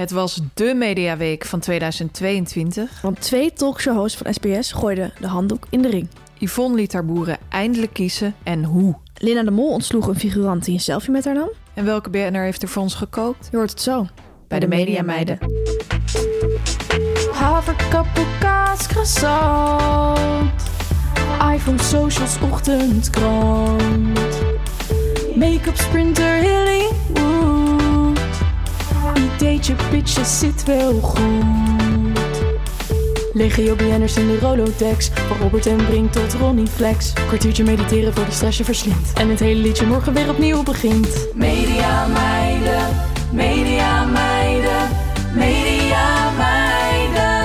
Het was de mediaweek van 2022. Want twee talkshow-hosts van SBS gooiden de handdoek in de ring. Yvonne liet haar boeren eindelijk kiezen en hoe. Linda de Mol ontsloeg een figurant die een selfie met haar nam. En welke BNR heeft er voor ons gekookt? Je hoort het zo. Bij de Mediameiden. Haverkappel, kaas, croissant. iPhone, socials, ochtendkrant. Make-up, sprinter, Hollywood. Ideetje, pitches, zit wel goed. Legio BN'ers in de Rolodex. Van Robert en Brink tot Ronnie Flex. Kwartiertje mediteren voor de stress je verslindt. En het hele liedje morgen weer opnieuw begint. Media meiden, media meiden, media meiden.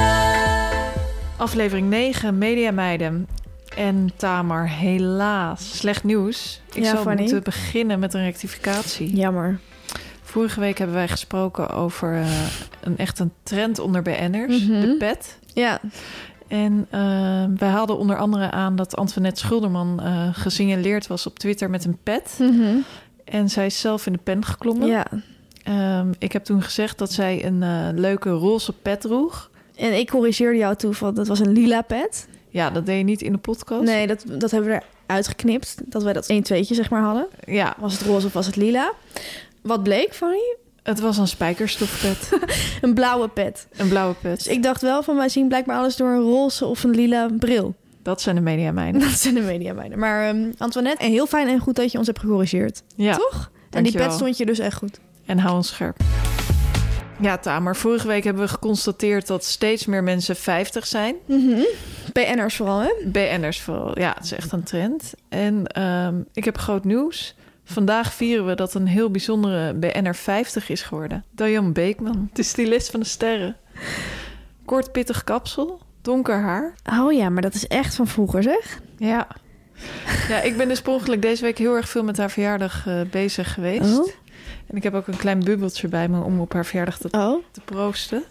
Aflevering 9, Mediameiden. En Tamar, helaas. Slecht nieuws. Ik Ja, zal moeten beginnen met een rectificatie. Jammer. Vorige week hebben wij gesproken over eh, een echt een trend onder BN'ers. Mhm. De pet. Ja, En eh, wij haalden onder andere aan dat Antoinette Schulderman eh gesignaleerd was op Twitter met een pet. En zij is zelf in de pen geklommen. ja. Ehm, ik heb toen gezegd dat zij een eh, leuke roze pet droeg. En ik corrigeerde jou toe van dat was een lila pet. Ja, dat deed je niet in de podcast. Nee, dat, dat hebben we eruit geknipt. Dat wij dat 1 tweetje zeg maar hadden. Ja, Was het roze of was het lila? Wat bleek, Fanny? het was een spijkerstofpet. Een blauwe pet. een blauwe pet. Dus ik dacht wel van wij zien blijkbaar alles door een roze of een lila bril. Dat zijn de mediamijnen. Dat zijn de mediamijnen. Maar ehm, Antoinette, en heel fijn en goed dat je ons hebt gecorrigeerd. Ja, Toch? En die pet stond je dus echt goed. en hou ons scherp. Ja, Tamer, vorige week hebben we geconstateerd dat steeds meer mensen 50 zijn. PN'ers vooral, hè? BN'ers vooral. Ja, het is echt een trend. En ehm, ik heb groot nieuws. Vandaag vieren we dat een heel bijzondere BN'er 50 is geworden. Diane Beekman, de stylist van de sterren. Kort pittig kapsel, donker haar. Oh ja, maar dat is echt van vroeger, zeg. Ja. Ja, ik ben dus per ongeluk deze week heel erg veel met haar verjaardag eh, bezig geweest. Oh. En ik heb ook een klein bubbeltje bij me om op haar verjaardag te, Oh. te proosten.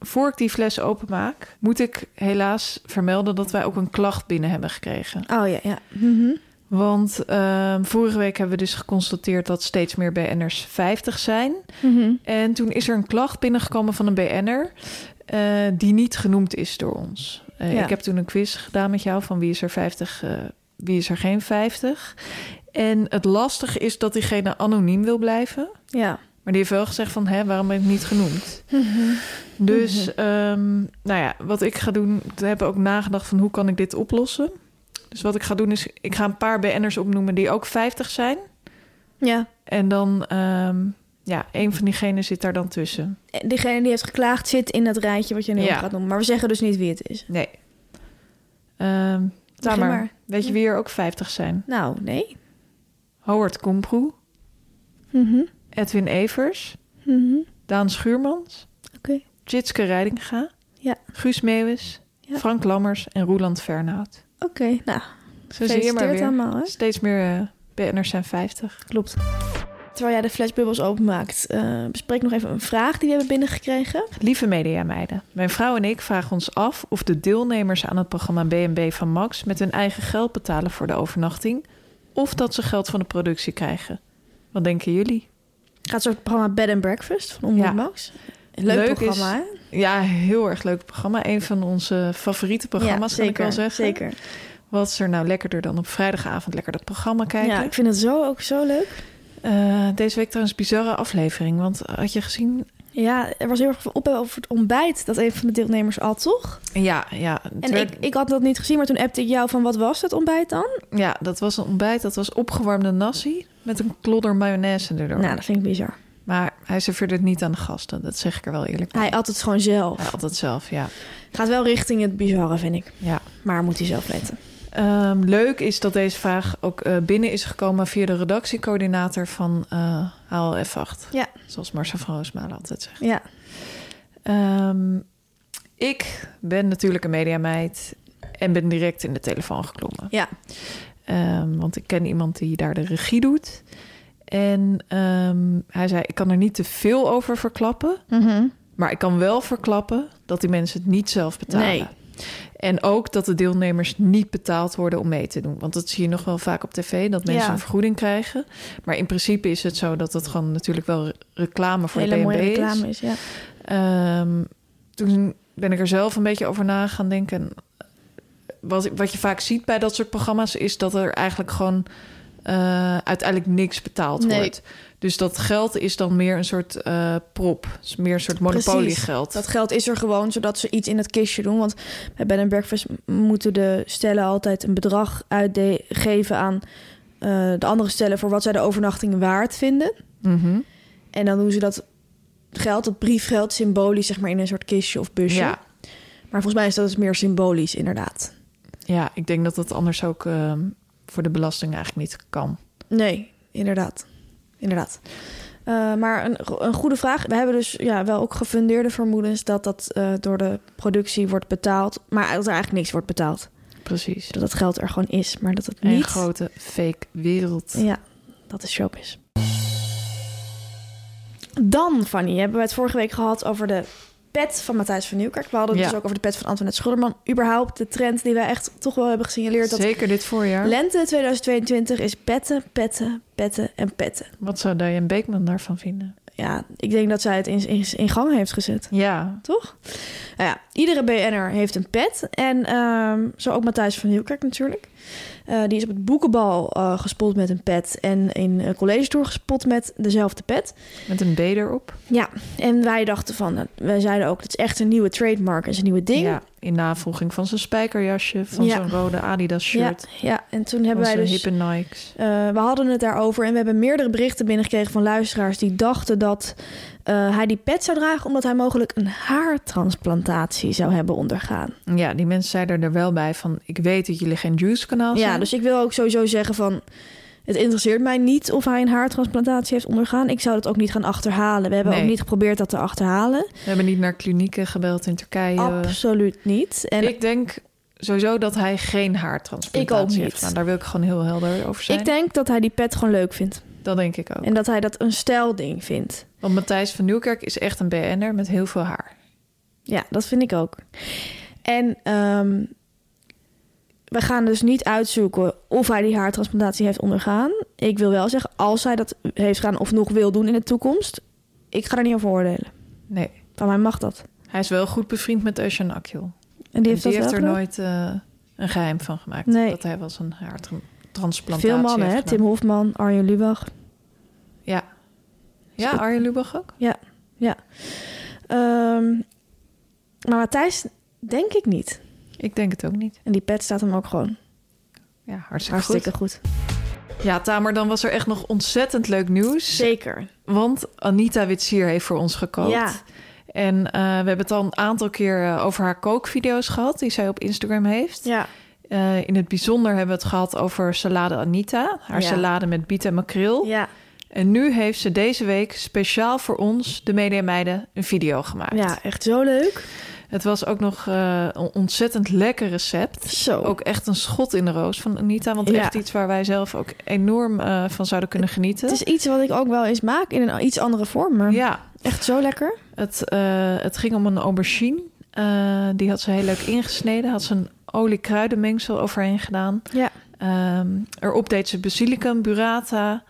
Voor ik die fles openmaak, moet ik helaas vermelden dat wij ook een klacht binnen hebben gekregen. Oh ja, ja. Mhm. Want ehm, vorige week hebben we dus geconstateerd dat steeds meer BN'ers 50 zijn. Mhm. En toen is er een klacht binnengekomen van een BN'er eh, die niet genoemd is door ons. Eh, Ja. Ik heb toen een quiz gedaan met jou van wie is er 50, eh, wie is er geen 50. En het lastige is dat diegene anoniem wil blijven. Ja. Maar die heeft wel gezegd van, hè, waarom ben ik niet genoemd? Dus, ehm, nou ja, wat ik ga doen... We hebben ook nagedacht van, hoe kan ik dit oplossen? Dus wat ik ga doen is, ik ga een paar BN'ers opnoemen die ook 50 zijn. Ja. En dan, ehm, ja, een van diegenen zit daar dan tussen. En Diegene die heeft geklaagd zit in dat rijtje wat je nu Ja. gaat noemen. Maar we zeggen dus niet wie het is. Nee. Ehm Tamer, maar. weet je wie er ook 50 zijn? Nou, nee. Howard Komproe, Mhm. Edwin Evers, Mhm. Daan Schuurmans, Oké. Jitske Reidinga, Ja. Guus Meeuwis, Ja. Frank Lammers en Roeland Vernout. Oké, nou. Zo zie je maar Gefeliciteerd weer. allemaal, hè? Steeds meer BN'ers zijn 50. Klopt. Terwijl jij de flashbubbles openmaakt, eh bespreek nog even een vraag die we hebben binnengekregen. Lieve mediameiden, mijn vrouw en ik vragen ons af of de deelnemers aan het programma B&B van Max met hun eigen geld betalen voor de overnachting of dat ze geld van de productie krijgen. Wat denken jullie? Gaat zo'n programma Bed and Breakfast van Omroep Ja. Max. Leuk, Leuk programma, is- hè? Ja, heel erg leuk programma. Een van onze favoriete programma's, kan ik wel zeggen. Zeker. Wat is er nou lekkerder dan op vrijdagavond lekker dat programma kijken? Ja, ik vind het zo ook zo leuk. Eh, deze week trouwens een bizarre aflevering. Want had je gezien, Ja, er was heel erg veel ophef over het ontbijt dat een van de deelnemers at, toch? Ja, ja. En werd- ik, ik had dat niet gezien, maar toen appte ik jou van wat was dat ontbijt dan? ja, dat was een ontbijt. Dat was opgewarmde nasi met een klodder mayonaise erdoor. Nou, dat vind ik bizar. Maar hij serveerde het niet aan de gasten. Dat zeg ik er wel eerlijk bij. Hij at het gewoon zelf. Hij het zelf, ja. Gaat wel richting het bizarre, vind ik. ja. Maar moet hij zelf weten. Ehm, leuk is dat deze vraag ook eh, binnen is gekomen via de redactiecoördinator van eh HLF8. Ja. Zoals Marcel van Roosmalen altijd zegt. Ja. Ehm, ik ben natuurlijk een mediameid en ben direct in de telefoon geklommen. Ja. Ehm, want ik ken iemand die daar de regie doet. En ehm, hij zei, ik kan er niet te veel over verklappen. Maar ik kan wel verklappen dat die mensen het niet zelf betalen. Nee. En ook dat de deelnemers niet betaald worden om mee te doen. Want dat zie je nog wel vaak op tv, dat mensen Ja. een vergoeding krijgen. Maar in principe is het zo dat het gewoon natuurlijk wel re- reclame voor Hele de BNB is. reclame is, ja. Ehm, toen ben ik er zelf een beetje over na gaan denken. En Wat, wat je vaak ziet bij dat soort programma's is dat er eigenlijk gewoon eh, uiteindelijk niks betaald Nee. wordt. Dus dat geld is dan meer een soort eh, prop. Meer een soort monopoliegeld. Dat geld is er gewoon zodat ze iets in het kistje doen. Want bij Bed Breakfast moeten de stellen altijd een bedrag uitgeven aan eh, de andere stellen voor wat zij de overnachting waard vinden. Mhm. En dan doen ze dat geld, dat briefgeld, symbolisch zeg maar in een soort kistje of busje. Ja. Maar volgens mij is dat dus meer symbolisch, inderdaad. ja, ik denk dat dat anders ook ehm, voor de belasting eigenlijk niet kan. Nee, inderdaad. Inderdaad. Eh, maar een, een goede vraag. We hebben dus ja, wel ook gefundeerde vermoedens dat dat eh, door de productie wordt betaald. Maar dat er eigenlijk niks wordt betaald. Precies. Dat het geld er gewoon is, maar dat het Een niet... grote fake wereld. Ja, dat is showbiz. Dan, Fanny, hebben we het vorige week gehad over de pet van Matthijs van Nieuwkerk. We hadden het Ja. dus ook over de pet van Antoinette Schilderman. Überhaupt de trend die wij echt toch wel hebben gesignaleerd. Dat Zeker dit voorjaar. lente 2022 is petten, petten, petten en petten. Wat zou Diane Beekman daarvan vinden? Ja, ik denk dat zij het in, in, in gang heeft gezet. Ja, Toch? Nou ja, iedere BN'er heeft een pet. En ehm, zo ook Matthijs van Nieuwkerk natuurlijk. Eh, die is op het boekenbal eh, gespot met een pet. En in een college tour gespot met dezelfde pet. met een B erop. Ja, en wij dachten van... eh, wij zeiden ook, het is echt een nieuwe trademark. en een nieuwe ding. Ja, in navolging van zijn spijkerjasje, van Ja. zo'n rode Adidas ja, shirt. ja, en toen hebben wij dus... hippe Nikes. Eh, we hadden het daarover en we hebben meerdere berichten binnengekregen van luisteraars die dachten dat eh, hij die pet zou dragen omdat hij mogelijk een haartransplantatie zou hebben ondergaan. Ja, die mensen zeiden er wel bij van... ik weet dat jullie geen juice kanaal zijn. Ja, dus ik wil ook sowieso zeggen van het interesseert mij niet of hij een haartransplantatie heeft ondergaan. Ik zou dat ook niet gaan achterhalen. We hebben Nee. ook niet geprobeerd dat te achterhalen. We hebben niet naar klinieken gebeld in Turkije. Absoluut niet. En Ik denk sowieso dat hij geen haartransplantatie heeft gedaan. Daar wil ik gewoon heel helder over zijn. ik denk dat hij die pet gewoon leuk vindt. Dat denk ik ook. En dat hij dat een stijlding vindt. Want Matthijs van Nieuwkerk is echt een BN'er met heel veel haar. Ja, dat vind ik ook. En ehm, we gaan dus niet uitzoeken of hij die haartransplantatie heeft ondergaan. Ik wil wel zeggen, als hij dat heeft gedaan of nog wil doen in de toekomst, ik ga er niet over oordelen. Nee, Van mij mag dat. hij is wel goed bevriend met Özcan Akil. En die heeft, die dat heeft er gedaan? nooit eh, een geheim van gemaakt. Nee. Dat hij wel eens een haartransplantatie Veel mannen, hè? Tim Hofman, Arjen Lubach. Ja. Ja. Arjen Lubach ook? Ehm, maar Matthijs, denk ik niet. Ik denk het ook niet. En die pet staat hem ook gewoon Ja, hartstikke, hartstikke goed. goed. Ja, Tamer, dan was er echt nog ontzettend leuk nieuws. Zeker. Want Anita Witsier heeft voor ons gekookt. Ja. En eh, we hebben het al een aantal keer eh, over haar kookvideo's gehad... die zij op Instagram heeft. Ja. Eh, in het bijzonder hebben we het gehad over salade Anita. Haar Ja. salade met biet en makreel. Ja. En nu heeft ze deze week speciaal voor ons, de Media Meiden, een video gemaakt. ja, echt zo leuk. Het was ook nog eh, een ontzettend lekker recept. Zo. Ook echt een schot in de roos van Anita. Want Ja. echt iets waar wij zelf ook enorm eh, van zouden kunnen genieten. Het is iets wat ik ook wel eens maak in een iets andere vorm. Maar Ja, echt zo lekker. het, eh, het ging om een aubergine. Die had ze heel leuk ingesneden. Had ze een olie-kruidenmengsel overheen gedaan. Ja. Ehm, erop deed ze basilicum, burrata.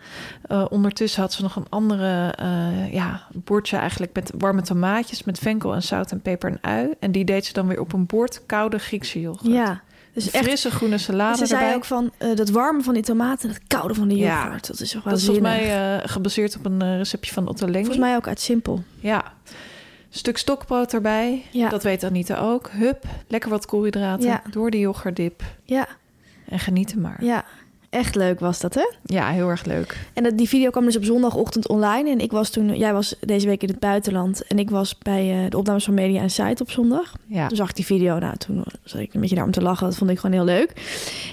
Eh, ondertussen had ze nog een andere eh, ja, bordje eigenlijk met warme tomaatjes... met venkel en zout en peper en ui. En die deed ze dan weer op een bord koude Griekse yoghurt. Ja. Dus echt, Frisse groene salade ze zei erbij. ook van eh, dat warme van die tomaten en het koude van die Ja. yoghurt. Dat is toch wel dat is volgens mij gebaseerd op een receptje van Otto Lengi. Volgens mij ook uit Simpel. Ja. Stuk stokbrood erbij. Ja. Dat weet Anita ook. Hup, lekker wat koolhydraten Ja. door de yoghurtdip. Ja, En genieten maar. ja. Echt leuk was dat, hè? Ja, heel erg leuk. En dat, die video kwam dus op zondagochtend online. En ik was toen, jij was deze week in het buitenland. En ik was bij eh, de opnames van Media en Site op zondag. Ja. Toen zag ik die video. Nou, toen zat ik een beetje daar om te lachen. Dat vond ik gewoon heel leuk.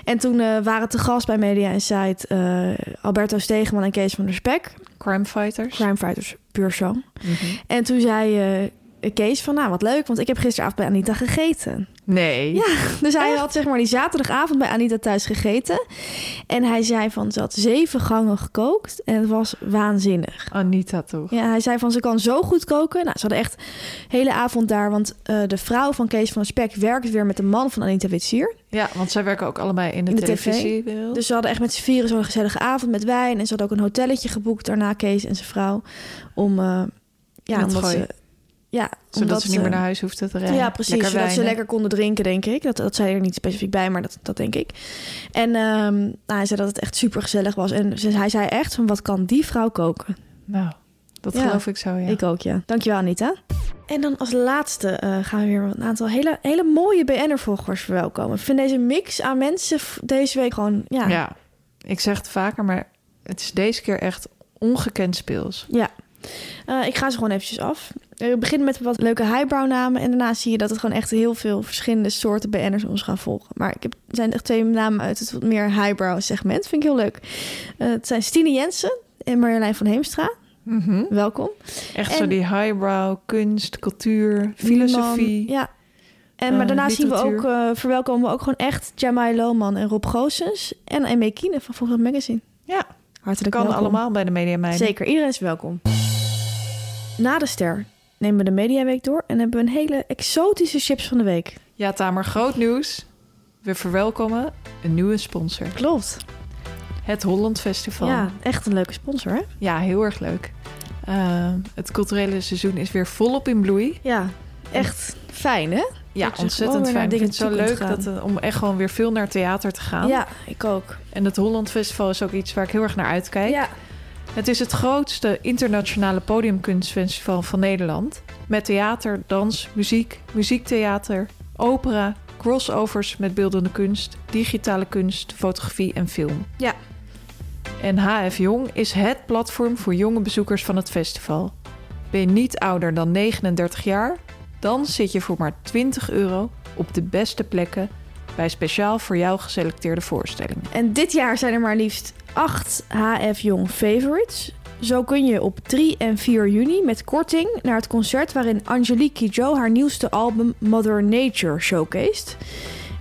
En toen eh, waren te gast bij Media en Site eh, Alberto Stegeman en Kees van der Spek. Crime Fighters. Crime Fighters, puur zo. Mhm. En toen zei Kees van, nou wat leuk, want ik heb gisteravond bij Anita gegeten. Nee. Ja, dus hij had zeg maar die zaterdagavond bij Anita thuis gegeten. En hij zei van, ze had zeven gangen gekookt en het was waanzinnig. Anita toch? Ja, hij zei van, ze kan zo goed koken. Nou, ze hadden echt hele avond daar, want eh, de vrouw van Kees van Spek werkt weer met de man van Anita Witsier. Ja, want zij werken ook allebei in de, In de tv. Dus ze hadden echt met z'n vieren zo'n gezellige avond met wijn. En ze hadden ook een hotelletje geboekt daarna, Kees en zijn vrouw. Om, eh, ja, omdat gooi. ze... Ja, Zodat omdat ze niet meer naar huis hoefden te rijden. Ja, precies. Lekker zodat ze lekker konden drinken, denk ik. Dat, dat zei er niet specifiek bij, maar dat, dat denk ik. En ehm, nou, hij zei dat het echt super gezellig was. En ze- hij zei echt van, wat kan die vrouw koken? Nou, dat Ja. geloof ik zo, ja. Ik ook, ja. Dankjewel, Anita. En dan als laatste eh, gaan we weer een aantal hele, hele mooie BN'er-volgers verwelkomen. Ik vind deze mix aan mensen deze week gewoon, ja, ja. Ja, ik zeg het vaker, maar het is deze keer echt ongekend speels. Eh, ik ga ze gewoon eventjes af. Eh, We beginnen met wat leuke highbrow namen. En daarna zie je dat het gewoon echt heel veel verschillende soorten BN'ers ons gaan volgen. Maar ik heb, er zijn echt twee namen uit het wat meer highbrow segment. Vind ik heel leuk. Eh, het zijn Stine Jensen en Marjolein van Heemstra. Mhm. Welkom. Echt En- zo die highbrow, kunst, cultuur, filosofie. Man, ja. En, maar daarna zien we ook, eh, verwelkomen we ook gewoon echt Jamai Lohman en Rob Goossens. En Emme Kiene van Volgens Magazine. Ja, Hartelijk kan welkom. allemaal bij de Media Meiden. Zeker, iedereen is welkom. Na de ster nemen we de Mediaweek door en hebben we een hele exotische chips van de week. Ja, Tamer, groot nieuws. We verwelkomen een nieuwe sponsor. Klopt. Het Holland Festival. Ja, echt een leuke sponsor, hè? Ja, heel erg leuk. Eh, het culturele seizoen is weer volop in bloei. Ja, echt fijn, hè? Ja, ontzettend fijn. Ik vind het zo leuk dat, om echt gewoon weer veel naar theater te gaan. Ja, ik ook. En het Holland Festival is ook iets waar ik heel erg naar uitkijk. Ja, Het is het grootste internationale podiumkunstfestival van Nederland. Met theater, dans, muziek, muziektheater, opera, crossovers met beeldende kunst, digitale kunst, fotografie en film. Ja. En HF Jong is het platform voor jonge bezoekers van het festival. Ben je niet ouder dan 39 jaar? Dan zit je voor maar 20 euro op de beste plekken bij speciaal voor jou geselecteerde voorstellingen. En dit jaar zijn er maar liefst 8 HF Jong Favorites. Zo kun je op 3 en 4 juni met korting naar het concert waarin Angelique Kidjo haar nieuwste album Mother Nature showcased.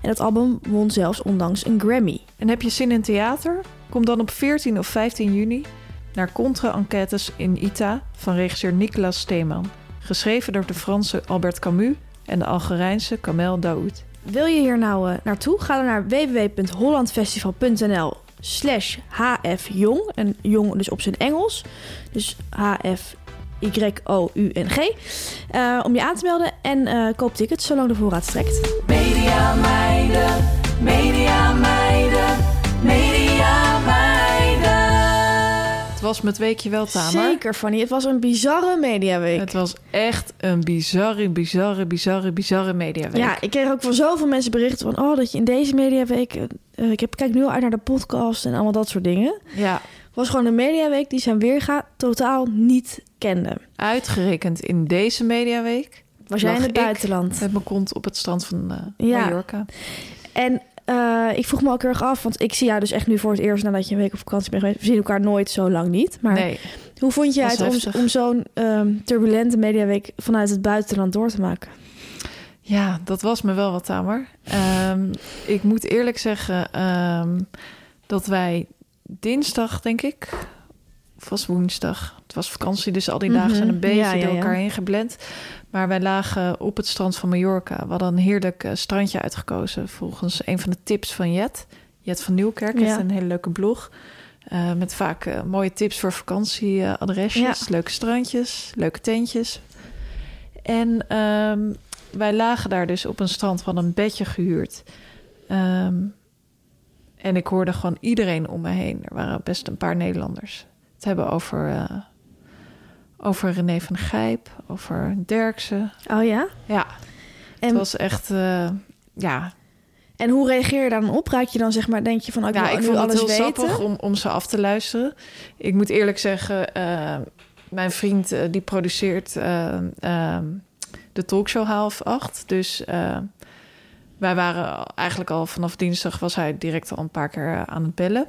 En dat album won zelfs ondanks een Grammy. En heb je zin in theater? Kom dan op 14 of 15 juni naar Contra-enquêtes in ITA van regisseur Nicolas Steeman. Geschreven door de Franse Albert Camus en de Algerijnse Kamel Daoud. Wil je hier nou eh, naartoe? Ga dan naar www.hollandfestival.nl slash hfjong. En jong dus op zijn Engels. Dus hf Y-O-U-N-G. Eh, om je aan te melden en eh, koop tickets zolang de voorraad strekt. Media meiden, media meiden, media was met weekje wel tamer. Zeker, Fanny. Het was een bizarre mediaweek. Het was echt een bizarre, bizarre, bizarre, bizarre mediaweek. Ja, ik kreeg ook van zoveel mensen berichten van... oh, dat je in deze mediaweek... eh, ik heb, kijk nu al uit naar de podcast en allemaal dat soort dingen. ja, Het was gewoon een mediaweek die zijn weerga totaal niet kende. uitgerekend in deze mediaweek. Was jij in het buitenland? Met mijn kont op het strand van eh Ja. Mallorca. En eh, ik vroeg me ook heel erg af, want ik zie jou dus echt nu voor het eerst nadat je een week op vakantie bent geweest. We zien elkaar nooit zo lang niet. Maar Nee, hoe vond je was het om, om zo'n ehm, turbulente mediaweek vanuit het buitenland door te maken? Ja, dat was me wel wat tamer. Ehm, ik moet eerlijk zeggen ehm, dat wij dinsdag, denk ik, of was woensdag. Het was vakantie, dus al die dagen Mhm. zijn een beetje Ja, ja, door elkaar heen geblend. Maar wij lagen op het strand van Mallorca. We hadden een heerlijk eh, strandje uitgekozen volgens een van de tips van Jet. Jet van Nieuwkerk heeft Ja. een hele leuke blog. eh, met vaak eh, mooie tips voor vakantieadresjes, leuke strandjes, leuke tentjes. En ehm, wij lagen daar dus op een strand, hadden een bedje gehuurd. Ehm, en ik hoorde gewoon iedereen om me heen. Er waren best een paar Nederlanders. Het hebben over, eh, over René van Gijp, over Derksen. Oh ja? Ja, En, het was echt... eh, ja, en hoe reageer je daar dan op? Raak je dan zeg maar, denk je van, oh, ik ja, ik vond het alles heel weten? sappig om, om ze af te luisteren. Ik moet eerlijk zeggen, eh, mijn vriend die produceert eh, ehm, de talkshow half acht. Dus wij waren eigenlijk al vanaf dinsdag was hij direct al een paar keer aan het bellen.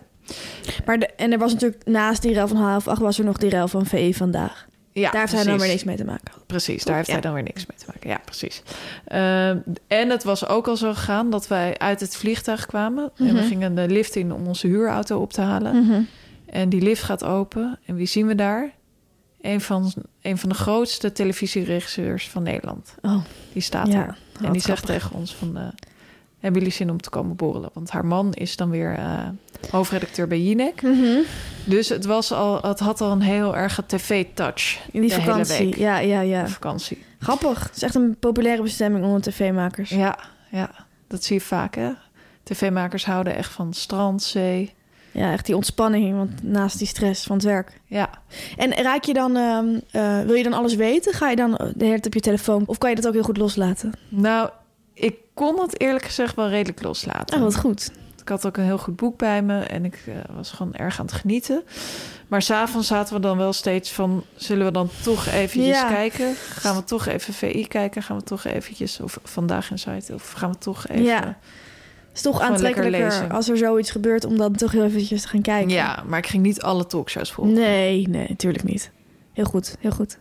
Maar de, en er was natuurlijk naast die rel van half acht... was er nog die rel van VE vandaag. Ja, daar heeft hij dan weer niks mee te maken. Precies, daar heeft Ja. hij dan weer niks mee te maken. Ja, precies. Ehm, en het was ook al zo gegaan dat wij uit het vliegtuig kwamen. En we Mhm. gingen de lift in om onze huurauto op te halen. En die lift gaat open. En wie zien we daar? Een van, een van de grootste televisieregisseurs van Nederland. Oh, Die staat Ja, daar. En die zegt tegen ons van... eh, hebben jullie zin om te komen borrelen? Want haar man is dan weer eh, hoofdredacteur bij Jinek. Mhm. Dus het, was al, het had al een heel erge tv-touch. In die vakantie. Ja, ja, ja. Vakantie. Grappig. Het is echt een populaire bestemming onder tv-makers. Ja, ja, dat zie je vaak, hè? TV-makers houden echt van strand, zee. Ja, echt die ontspanning, want naast die stress van het werk. Ja, En raak je dan, ehm, eh, wil je dan alles weten? Ga je dan de hele tijd op je telefoon? Of kan je dat ook heel goed loslaten? nou, ik kon het eerlijk gezegd wel redelijk loslaten. Oh, wat goed. Ik had ook een heel goed boek bij me en ik eh, was gewoon erg aan het genieten. Maar s'avonds zaten we dan wel steeds van... zullen we dan toch eventjes Ja. kijken? Gaan we toch even VI kijken? Gaan we toch eventjes... of Vandaag in Site? Of gaan we toch even... Ja. Het is toch aantrekkelijker als er zoiets gebeurt... om dan toch heel eventjes te gaan kijken. Ja, maar ik ging niet alle talkshows volgen. Nee, nee, natuurlijk niet. Heel goed, heel goed.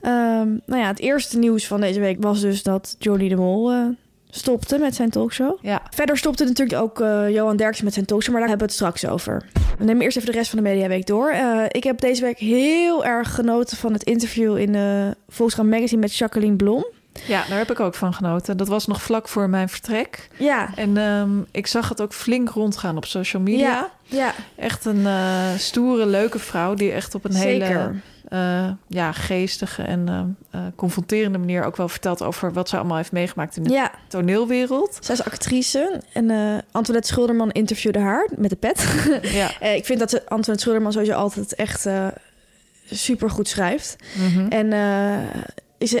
Ehm, nou ja, het eerste nieuws van deze week was dus dat Johnny de Mol eh, stopte met zijn talkshow. Ja, Verder stopte natuurlijk ook eh, Johan Derksen met zijn talkshow, maar daar hebben we het straks over. We nemen eerst even de rest van de Mediaweek door. Eh, ik heb deze week heel erg genoten van het interview in uh, Volkskrant Magazine met Jacqueline Blom. ja, daar heb ik ook van genoten. Dat was nog vlak voor mijn vertrek. Ja, En ehm, ik zag het ook flink rondgaan op social media. ja, ja Echt een eh, stoere, leuke vrouw... die echt op een hele eh, ja, geestige en eh, eh, confronterende manier... ook wel vertelt over wat ze allemaal heeft meegemaakt in de Ja, toneelwereld. zij is actrice en uh, Antoinette Schilderman interviewde haar met de pet. Ja. ik vind dat ze Antoinette Schilderman sowieso altijd echt super goed schrijft. Mhm. En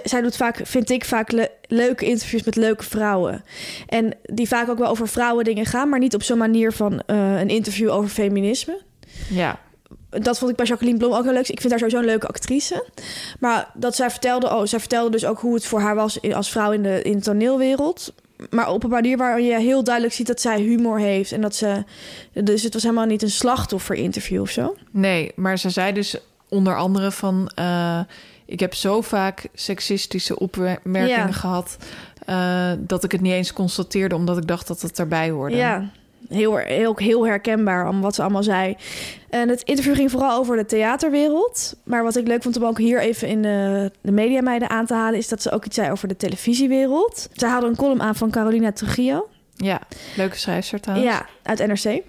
zij doet vaak, vind ik, vaak le leuke interviews met leuke vrouwen. En die vaak ook wel over vrouwen dingen gaan, maar niet op zo'n manier van een interview over feminisme. Ja. Dat vond ik bij Jacqueline Blom ook heel leuk. Ik vind haar sowieso een leuke actrice. Maar dat zij vertelde, oh, zij vertelde dus ook hoe het voor haar was als vrouw in de, in de toneelwereld. Maar op een manier waar je heel duidelijk ziet dat zij humor heeft. En dat ze. Dus het was helemaal niet een slachtoffer interview of zo. Nee, maar ze zei dus onder andere van. Uh, ik heb zo vaak seksistische opmerkingen ja. gehad. Uh, dat ik het niet eens constateerde, omdat ik dacht dat het erbij hoorde. Ja, heel, heel, heel herkenbaar om wat ze allemaal zei. En het interview ging vooral over de theaterwereld. Maar wat ik leuk vond om ook hier even in de, de mediameiden aan te halen... is dat ze ook iets zei over de televisiewereld. Ze haalde een column aan van Carolina Trujillo. Ja, leuke schrijfster trouwens. Ja, uit NRC.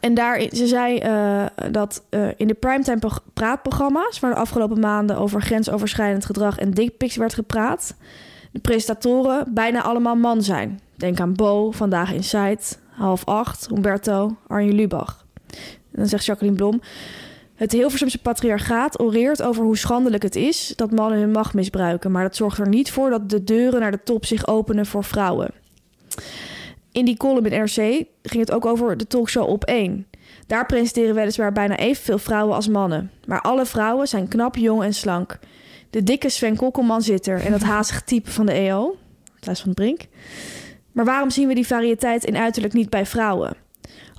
En daar, ze zei uh, dat uh, in de primetime praatprogramma's... waar de afgelopen maanden over grensoverschrijdend gedrag en dickpics werd gepraat... de presentatoren bijna allemaal man zijn. Denk aan Bo, Vandaag Inside, half acht, Humberto, Arjen Lubach. En dan zegt Jacqueline Blom... Het Hilversumse patriarchaat oreert over hoe schandelijk het is... dat mannen hun macht misbruiken... maar dat zorgt er niet voor dat de deuren naar de top zich openen voor vrouwen. In die column in RC ging het ook over de talkshow Op 1. Daar presenteren weliswaar bijna evenveel vrouwen als mannen. Maar alle vrouwen zijn knap, jong en slank. De dikke Sven Kokkelman zit er en dat hazige type van de EO. Thijs van Brink. Maar waarom zien we die variëteit in uiterlijk niet bij vrouwen?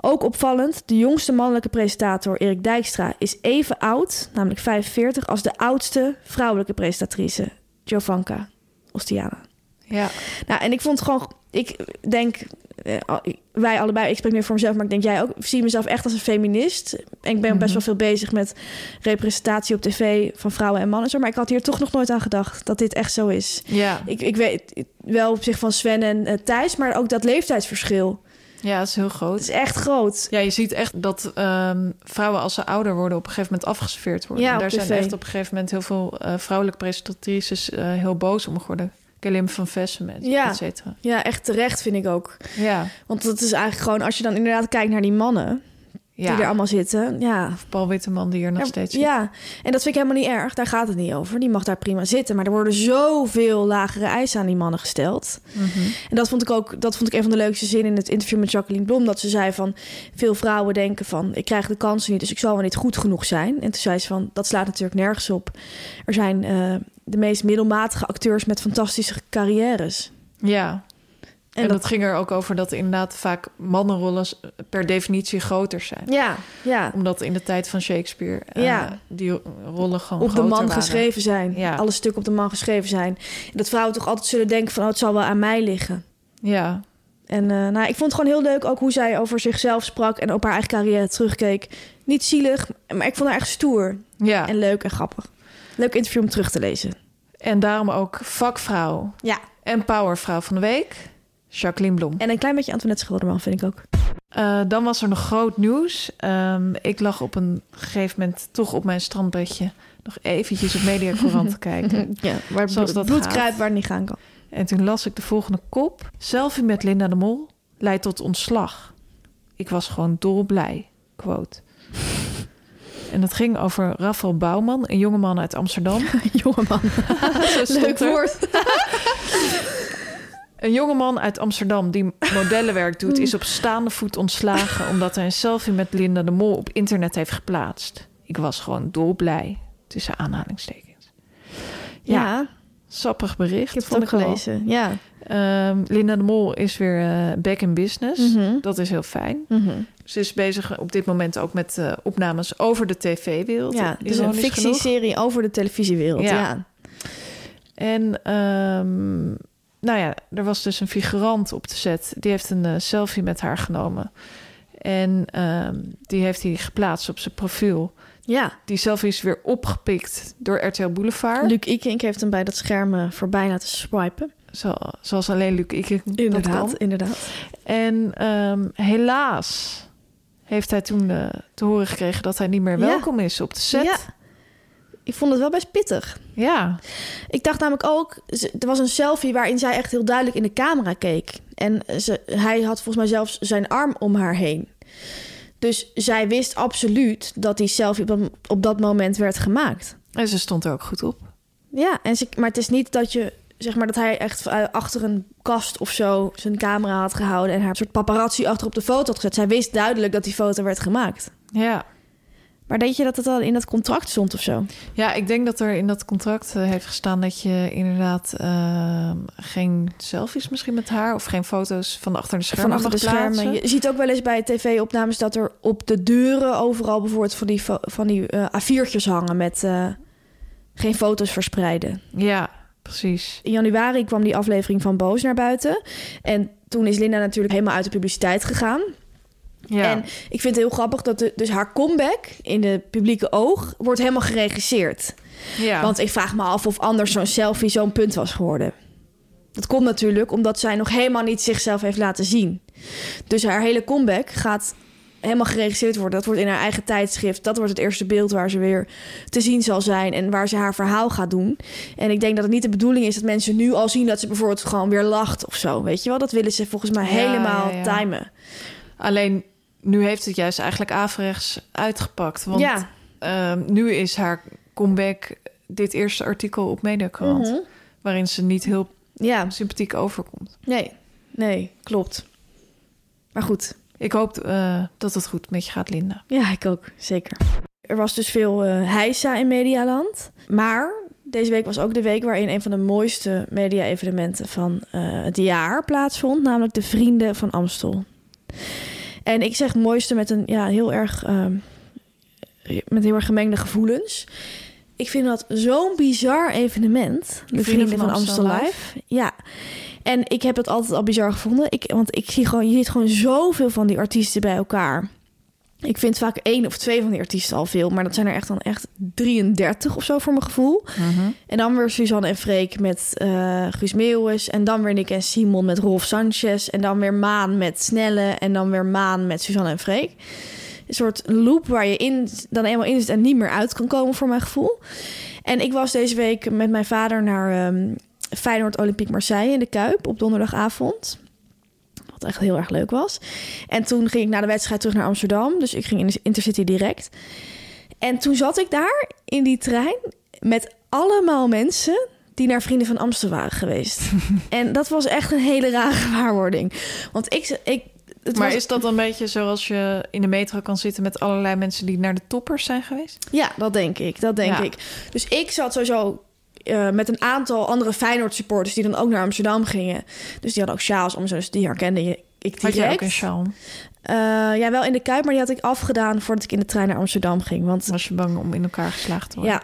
Ook opvallend, de jongste mannelijke presentator Erik Dijkstra is even oud, namelijk 45, als de oudste vrouwelijke presentatrice, Jovanka Ostiana. Ja. Nou, en ik vond gewoon, ik denk, eh, wij allebei, ik spreek nu voor mezelf, maar ik denk jij ook, zie mezelf echt als een feminist. En ik ben best wel veel bezig met representatie op tv van vrouwen en mannen. Maar ik had hier toch nog nooit aan gedacht dat dit echt zo is. Ja. Ik, ik weet wel op zich van Sven en uh, Thijs, maar ook dat leeftijdsverschil. Ja, dat is heel groot. Het is echt groot. Ja, je ziet echt dat um, vrouwen als ze ouder worden op een gegeven moment afgeserveerd worden. Ja, en daar zijn echt op een gegeven moment heel veel uh, vrouwelijke presentatrices uh, heel boos om geworden. Kelim van Vessen met, Ja. et cetera. Ja, echt terecht vind ik ook. Ja, Want dat is eigenlijk gewoon, als je dan inderdaad kijkt naar die mannen die er allemaal zitten. Ja, Paul Witteman die er nog Ja, steeds zit. Ja, en dat vind ik helemaal niet erg. Daar gaat het niet over. Die mag daar prima zitten. Maar er worden zoveel lagere eisen aan die mannen gesteld. Mhm. En dat vond ik ook dat vond ik een van de leukste zinnen in het interview met Jacqueline Blom. Dat ze zei van veel vrouwen denken van ik krijg de kansen niet, dus ik zal wel niet goed genoeg zijn. En toen zei ze van dat slaat natuurlijk nergens op. Er zijn eh, de meest middelmatige acteurs met fantastische carrières. Ja. En, En, dat, dat, ging er ook over dat inderdaad vaak mannenrollen per definitie groter zijn. ja, ja. Omdat in de tijd van Shakespeare eh, Ja. die rollen gewoon Op de man waren. geschreven zijn. Ja. Alle stukken op de man geschreven zijn. En dat vrouwen toch altijd zullen denken van oh, het zal wel aan mij liggen. Ja, En eh, nou, ik vond het gewoon heel leuk ook hoe zij over zichzelf sprak en op haar eigen carrière terugkeek. Niet zielig, maar ik vond haar echt stoer ja. en leuk en grappig. Leuk interview om terug te lezen. En daarom ook vakvrouw Ja. en powervrouw van de week, Jacqueline Blom. En een klein beetje Antoinette Schilderman vind ik ook. Eh, dan was er nog groot nieuws. Ehm, ik lag op een gegeven moment toch op mijn strandbedje nog eventjes op Mediacourant te kijken. Ja, waar Zoals dat bloed gaat. kruipt waar het niet gaan kan. En toen las ik de volgende kop. Selfie met Linda de Mol leidt tot ontslag. Ik was gewoon dolblij. Quote. En dat ging over Rafael Bouwman, een jongeman uit Amsterdam. Jongeman. Leuk woord. Een jongeman uit Amsterdam die modellenwerk doet... is op staande voet ontslagen... omdat hij een selfie met Linda de Mol op internet heeft geplaatst. Ik was gewoon dolblij. Tussen aanhalingstekens. Ja, Ja, sappig bericht. ik heb het ook gelezen. Ja. Ehm, Linda de Mol is weer eh, back in business. Mhm. Dat is heel fijn. Mhm. Ze is bezig op dit moment ook met eh, opnames over de tv-wereld. Ja, dus een fictieserie over de televisiewereld. Ja. Ja. En ehm, nou ja, er was dus een figurant op de set. Die heeft een eh, selfie met haar genomen. En ehm, die heeft hij geplaatst op zijn profiel. ja. Die selfie is weer opgepikt door RTL Boulevard. Luc Ikink heeft hem bij dat scherm eh, voorbij laten swipen. Zo, zoals alleen Luc ik dat kan. inderdaad. En ehm, helaas heeft hij toen eh, te horen gekregen dat hij niet meer Ja. welkom is op de set. Ja. Ik vond het wel best pittig. ja. Ik dacht namelijk ook, er was een selfie waarin zij echt heel duidelijk in de camera keek. En ze, hij had volgens mij zelfs zijn arm om haar heen. Dus zij wist absoluut dat die selfie op, dat- op dat moment werd gemaakt. En ze stond er ook goed op. Ja, en ze, maar het is niet dat je zeg maar dat hij echt eh, achter een kast of zo zijn camera had gehouden en haar een soort paparazzi achter op de foto had gezet. Zij wist duidelijk dat die foto werd gemaakt. Ja. Maar denk je dat het al in dat contract stond of zo? Ja, ik denk dat er in dat contract eh, heeft gestaan dat je inderdaad ehm, geen selfies misschien met haar of geen foto's van achter de schermen Van achter de schermen. Je ziet ook wel eens bij tv-opnames dat er op de deuren overal bijvoorbeeld van die, van die eh, A4'tjes hangen met eh, geen foto's verspreiden. Ja, precies. In januari kwam die aflevering van Boos naar buiten. En toen is Linda natuurlijk helemaal uit de publiciteit gegaan. Ja. En ik vind het heel grappig dat de, dus haar comeback in de publieke oog wordt helemaal geregisseerd. ja. Want ik vraag me af of anders zo'n selfie zo'n punt was geworden. Dat komt natuurlijk omdat zij nog helemaal niet zichzelf heeft laten zien. Dus haar hele comeback gaat helemaal geregisseerd worden. Dat wordt in haar eigen tijdschrift. Dat wordt het eerste beeld waar ze weer te zien zal zijn en waar ze haar verhaal gaat doen. En ik denk dat het niet de bedoeling is dat mensen nu al zien dat ze bijvoorbeeld gewoon weer lacht of zo. Weet je wel? Dat willen ze volgens mij Ja, helemaal ja, timen. Alleen nu heeft het juist eigenlijk averechts uitgepakt. Want ja. ehm, nu is haar comeback dit eerste artikel op Mediakrant. Mhm. Waarin ze niet heel Ja, sympathiek overkomt. nee, nee, klopt. Maar goed, Ik hoop eh, dat het goed met je gaat, Linda. Ja, ik ook, zeker. Er was dus veel eh heisa in Medialand. Maar deze week was ook de week waarin een van de mooiste media-evenementen van eh, het jaar plaatsvond. Namelijk de Vrienden van Amstel. En ik zeg mooiste met een ja, heel erg, ehm, met heel erg gemengde gevoelens. Ik vind dat zo'n bizar evenement. De Vrienden, van, Amstel, Live. Ja. En ik heb het altijd al bizar gevonden. Ik, want ik zie gewoon, je ziet gewoon zoveel van die artiesten bij elkaar. Ik vind vaak één of twee van die artiesten al veel. Maar dat zijn er echt dan echt 33 of zo voor mijn gevoel. En dan weer Suzanne en Freek met eh Guus Meeuwis. En dan weer Nick en Simon met Rolf Sanchez. En dan weer Maan met Snelle. En dan weer Maan met Suzanne en Freek. Een soort loop waar je in, dan eenmaal in zit en niet meer uit kan komen voor mijn gevoel. En ik was deze week met mijn vader naar ehm, Feyenoord Olympique Marseille in de Kuip op donderdagavond. Wat echt heel erg leuk was. En toen ging ik na de wedstrijd terug naar Amsterdam. Dus ik ging in de Intercity direct. En toen zat ik daar in die trein met allemaal mensen die naar Vrienden van Amsterdam waren geweest. en dat was echt een hele rare gewaarwording. Want ik... ik het maar was- is dat een beetje zoals je in de metro kan zitten met allerlei mensen die naar de toppers zijn geweest? Ja, dat denk ik. Dat denk Ja. ik. Dus ik zat sowieso eh, met een aantal andere Feyenoord supporters die dan ook naar Amsterdam gingen. Dus die hadden ook sjaals om, dus die herkende je. Ik Had jij ook direct. een sjaal? Eh, ja, wel in de Kuip, maar die had ik afgedaan voordat ik in de trein naar Amsterdam ging. Want Was je bang om in elkaar geslagen te worden?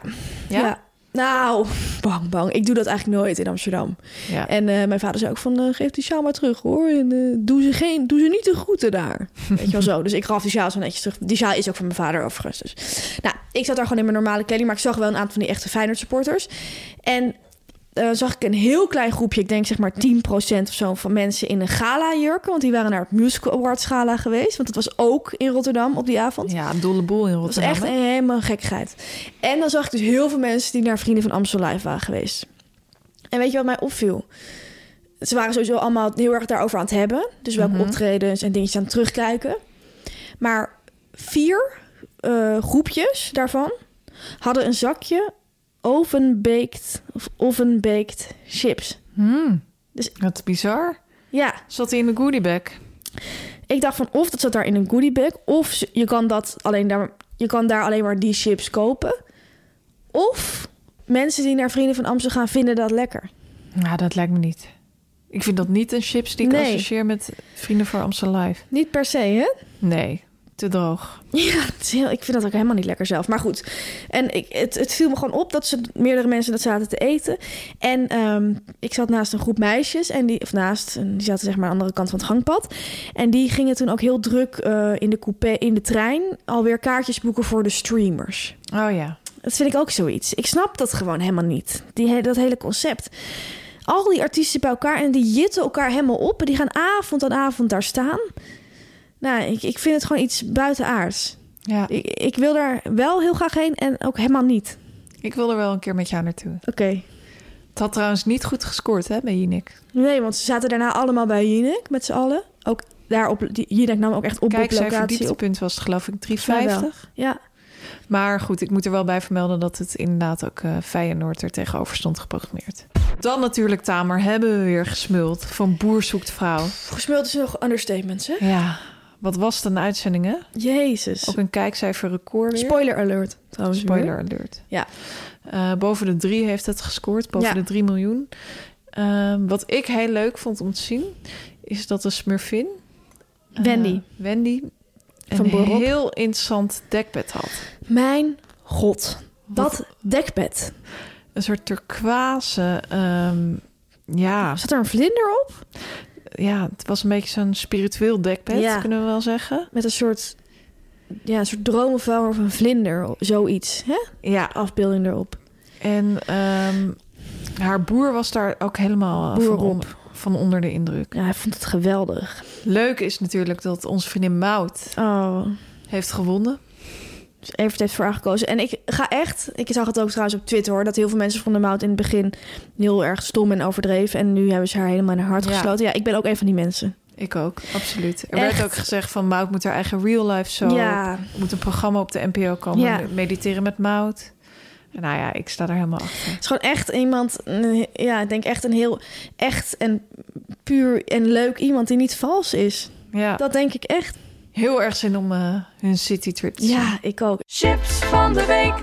ja, ja? Nou, bang, bang. Ik doe dat eigenlijk nooit in Amsterdam. Ja. En eh, mijn vader zei ook van, eh, geef die sjaal maar terug hoor. En eh, doe, ze geen, doe ze niet de groeten daar. Weet je wel zo. Dus ik gaf die sjaal zo netjes terug. Die sjaal is ook van mijn vader overigens. Dus. Nou, ik zat daar gewoon in mijn normale kleding. Maar ik zag wel een aantal van die echte Feyenoord supporters. En eh, zag ik een heel klein groepje, ik denk zeg maar 10% of zo van mensen in een gala jurken. Want die waren naar het Musical Awards gala geweest. Want het was ook in Rotterdam op die avond. Ja, een dolle boel in Dat was Rotterdam. echt een, helemaal gekkigheid. En dan zag ik dus heel veel mensen die naar Vrienden van Amstel Live waren geweest. En weet je wat mij opviel? Ze waren sowieso allemaal heel erg daarover aan het hebben. Dus welke Mhm. optredens en dingetjes aan het terugkijken. Maar vier eh, groepjes daarvan hadden een zakje oven-baked of oven-baked chips. Hmm. Dus- Wat bizar. Ja, Zat hij in de goodiebag? ik dacht van of dat zat daar in een goodiebag... of ze- je kan, dat alleen daar, je kan daar alleen maar die chips kopen. Of mensen die naar Vrienden van Amsterdam gaan vinden dat lekker. Nou, dat lijkt me niet. Ik vind dat niet een chips die ik Nee. associeer met Vrienden voor Amstel Live. Niet per se, hè? Nee, te droog. Ja, heel, ik vind dat ook helemaal niet lekker zelf. Maar goed, en ik, het, het viel me gewoon op dat ze meerdere mensen dat zaten te eten. En ehm, ik zat naast een groep meisjes, en die, of naast, en die zaten zeg maar aan de andere kant van het gangpad. En die gingen toen ook heel druk eh, in de coupé, in de trein, alweer kaartjes boeken voor de streamers. Oh ja. Dat vind ik ook zoiets. Ik snap dat gewoon helemaal niet. Die, dat hele concept. Al die artiesten bij elkaar en die jitten elkaar helemaal op. En die gaan avond aan avond daar staan. Nou, ik, ik vind het gewoon iets buitenaards. ja. Ik, ik wil daar wel heel graag heen en ook helemaal niet. Ik wil er wel een keer met jou naartoe. Oké. Het had trouwens niet goed gescoord, hè, bij Jinek. Nee, want ze zaten daarna allemaal bij Jinek met z'n allen. Ook daar op... die- Jinek nam ook echt op Kijk, op zijn locatie op. verdieptepunt was geloof ik Volgens mij wel. 3,50. Ja, Maar goed, ik moet er wel bij vermelden dat het inderdaad ook eh Feyenoord er tegenover stond geprogrammeerd. Dan natuurlijk, Tamer, hebben we weer gesmuld van Boer zoekt vrouw. gesmuld is nog understatements, hè? Ja, wat was het een uitzending, hè? Jezus. Ook een kijkcijferrecord weer. Spoiler alert, trouwens. weer. Spoiler alert. Ja. Eh, boven de drie heeft het gescoord, boven Ja. de 3 miljoen. Ehm, wat ik heel leuk vond om te zien, is dat de Smurfin... eh, Wendy. Wendy Van een Borop. heel interessant dekbed had. Mijn god. Dat dekbed. Een soort turquoise... ehm, ja, Zat er een vlinder op? Ja, het was een beetje zo'n spiritueel dekbed, Ja. kunnen we wel zeggen. Met een soort... Ja, een soort dromenvouwer of een vlinder. Zoiets, hè? Ja, Afbeelding erop. en ehm, haar boer was daar ook helemaal eh, van, van onder de indruk. Ja, hij vond het geweldig. Leuk is natuurlijk dat onze vriendin Mout Oh, heeft gewonnen. Evert heeft voor haar gekozen. En ik ga echt... Ik zag het ook trouwens op Twitter, hoor. Dat heel veel mensen vonden Mout in het begin heel erg stom en overdreven. En nu hebben ze haar helemaal in haar hart Ja. gesloten. Ja, ik ben ook een van die mensen. Ik ook, absoluut. Er Echt? werd ook gezegd van Mout moet haar eigen real life zo. Ja, moet een programma op de NPO komen. Ja. Mediteren met Mout. Nou ja, ik sta er helemaal achter. Het is gewoon echt iemand, ja, ik denk echt een heel echt en puur en leuk iemand die niet vals is. Ja, Dat denk ik echt. Heel erg zin om eh, hun citytrip te zien. Ja, ik ook. Chips van de week.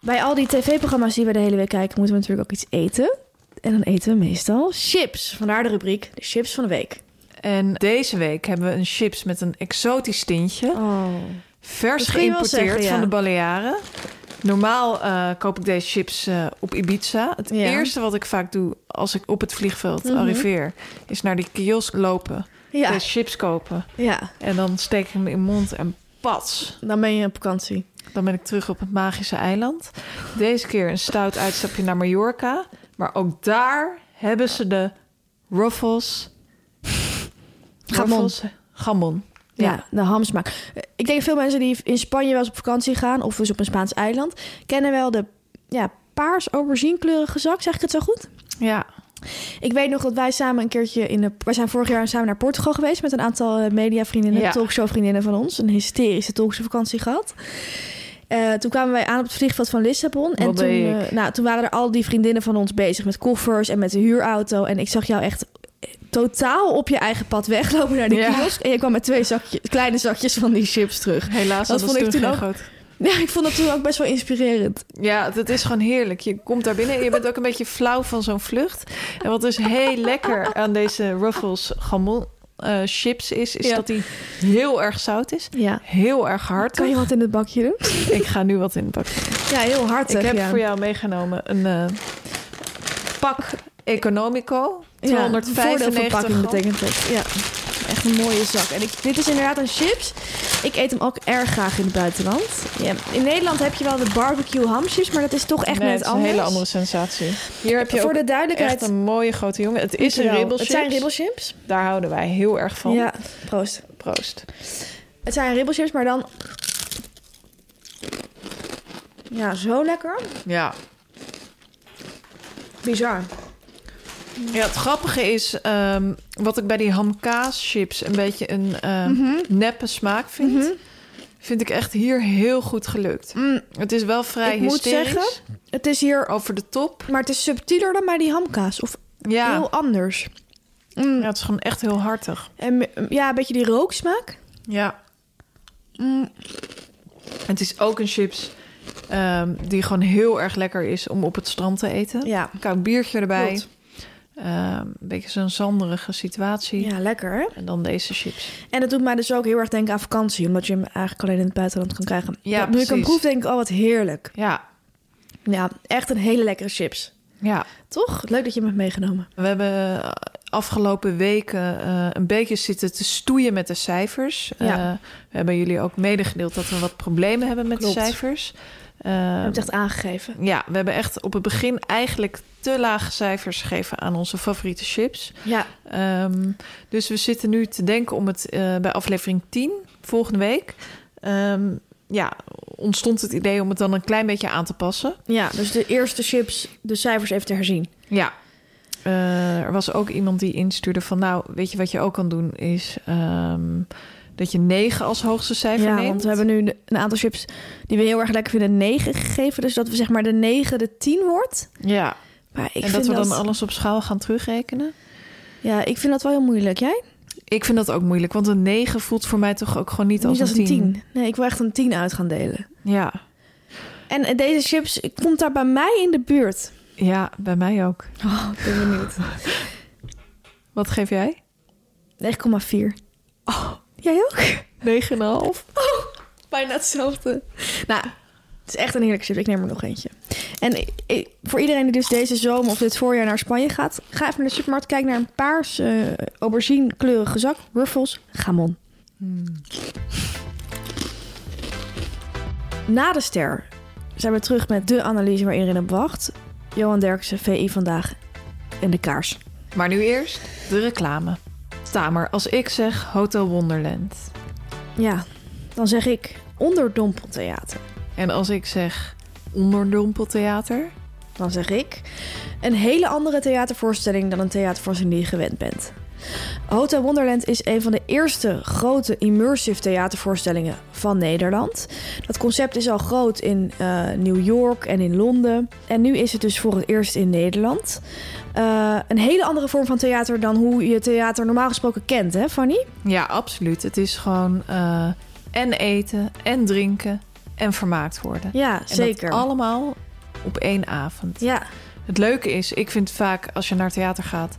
Bij al die tv-programma's die we de hele week kijken, moeten we natuurlijk ook iets eten. En dan eten we meestal chips. Vandaar de rubriek, de chips van de week. En deze week hebben we een chips met een exotisch tintje. Oh. Vers Dat geïmporteerd zeggen, ja. van de Balearen. Normaal eh, koop ik deze chips eh, op Ibiza. Het Ja. eerste wat ik vaak doe als ik op het vliegveld Mhm. arriveer... is naar die kiosk lopen, Ja, chips kopen. ja, En dan steek ik hem in mond en pats. dan ben je op vakantie. Dan ben ik terug op het magische eiland. Deze keer een stout uitstapje naar Mallorca. Maar ook daar hebben ze de ruffles. Gamon. Gamon. Ja, de hamsmaak. Ik denk veel mensen die in Spanje wel eens op vakantie gaan... of dus op een Spaans eiland... kennen wel de ja, paars auberginekleurige zak. Zeg ik het zo goed? Ja. Ik weet nog dat wij samen een keertje in de... Wij zijn vorig jaar samen naar Portugal geweest... met een aantal eh, mediavriendinnen, Ja. talkshowvriendinnen van ons. Een hysterische talkshowvakantie gehad. Eh, toen kwamen wij aan op het vliegveld van Lissabon. En toen, eh, nou, toen waren er al die vriendinnen van ons bezig met koffers en met de huurauto. En ik zag jou echt totaal op je eigen pad weglopen naar de Ja. kiosk. En je kwam met twee zakjes, kleine zakjes van die chips terug. Helaas, Dat dat, vond ik toen toen ook- groot. Ja, ik vond dat toen ook best wel inspirerend. Ja, het is gewoon heerlijk. Je komt daar binnen en je bent ook een beetje flauw van zo'n vlucht. En wat dus heel lekker aan deze Ruffles gamon eh, chips is, is Ja. dat die heel erg zout is. Ja. Heel erg hard. Kan je wat in het bakje doen? Ik ga nu wat in de bak. Ja, heel hard. Ik heb ja. voor jou meegenomen een eh, pak Economico. Ja, 295 voordeelverpakking gram. betekent het. Ja, echt een mooie zak. En ik, dit is inderdaad een chips. Ik eet hem ook erg graag in het buitenland. Ja, in Nederland heb je wel de barbecue hamchips, maar dat is toch echt Nee, net het is een hele andere sensatie. Hier heb je Voor ook de duidelijkheid. echt een mooie grote jongen. Het is een ribbelchips. Het zijn ribbelchips. Daar houden wij heel erg van. Ja, proost. Proost. Het zijn ribbelchips, maar dan... Ja, zo lekker. Ja. Bizar. Ja, het grappige is, ehm, wat ik bij die hamkaaschips een beetje een ehm, Mhm. neppe smaak vind, vind ik echt hier heel goed gelukt. Mm, Het is wel vrij Ik moet zeggen- het is hier... over de top. Maar het is subtieler dan bij die hamkaas. Of Ja. heel anders. Mm, ja, het is gewoon echt heel hartig. En ja, een beetje die rooksmaak. Ja. Mm, Het is ook een chips ehm, die gewoon heel erg lekker is om op het strand te eten. ja. Een koud biertje erbij. Klopt. Ehm, een beetje zo'n zanderige situatie. ja, lekker hè? En dan deze chips. En dat doet mij dus ook heel erg denken aan vakantie. Omdat je hem eigenlijk alleen in het buitenland kan krijgen. Ja, Dat- nu ik hem proef, denk ik, oh wat heerlijk. Ja, Ja, echt een hele lekkere chips. ja. Toch? Leuk dat je hem hebt meegenomen. We hebben eh, afgelopen weken eh, een beetje zitten te stoeien met de cijfers. Ja. Eh, we hebben jullie ook medegedeeld dat we wat problemen hebben met Klopt. de cijfers. Je Eh, hebt het echt aangegeven. ja, we hebben echt op het begin eigenlijk te lage cijfers gegeven aan onze favoriete chips. Ja, Ehm, dus we zitten nu te denken om het eh, bij aflevering 10, volgende week. ehm, ja, ontstond het idee om het dan een klein beetje aan te passen. ja, dus de eerste chips, de cijfers even te herzien. Ja. Eh, er was ook iemand die instuurde van... nou, weet je wat je ook kan doen is... ehm, dat je 9 als hoogste cijfer ja, neemt. want we hebben nu een aantal chips die we heel erg lekker vinden 9 gegeven. Dus dat we zeg maar de 9 de 10 wordt. Ja, Maar ik en vind dat we dan alles op schaal gaan terugrekenen. Ja, ik vind dat wel heel moeilijk. Jij? Ik vind dat ook moeilijk, want een 9 voelt voor mij toch ook gewoon niet, Niet als, een 10. Nee, ik wil echt een 10 uit gaan delen. Ja. En deze chips komt daar bij mij in de buurt. ja, bij mij ook. Oh, ik ben benieuwd. Wat geef jij? 9,4. Oh, jij ook? 9,5. Oh, bijna hetzelfde. Nou, het is echt een heerlijke chip. Ik neem er nog eentje. En voor iedereen die dus deze zomer of dit voorjaar naar Spanje gaat... ga even naar de supermarkt, kijk naar een paars eh aubergine kleurige zak. Ruffles, gamon. Na de ster zijn we terug met de analyse waar iedereen op wacht. Johan Derksen, VI Vandaag en de kaars. Maar nu eerst de reclame. Tamer, als ik zeg Hotel Wonderland... Ja, dan zeg ik onderdompeltheater. en als ik zeg Onderdompeltheater... Dan zeg ik een hele andere theatervoorstelling dan een theatervoorstelling die je gewend bent. Hotel Wonderland is een van de eerste grote immersive theatervoorstellingen van Nederland. Dat concept is al groot in eh, New York en in Londen. En nu is het dus voor het eerst in Nederland. Eh, een hele andere vorm van theater dan hoe je theater normaal gesproken kent, hè Fanny? Ja, absoluut. Het is gewoon eh, en eten en drinken en vermaakt worden. Ja, En zeker. allemaal op één avond. Ja, Het leuke is, ik vind vaak als je naar theater gaat...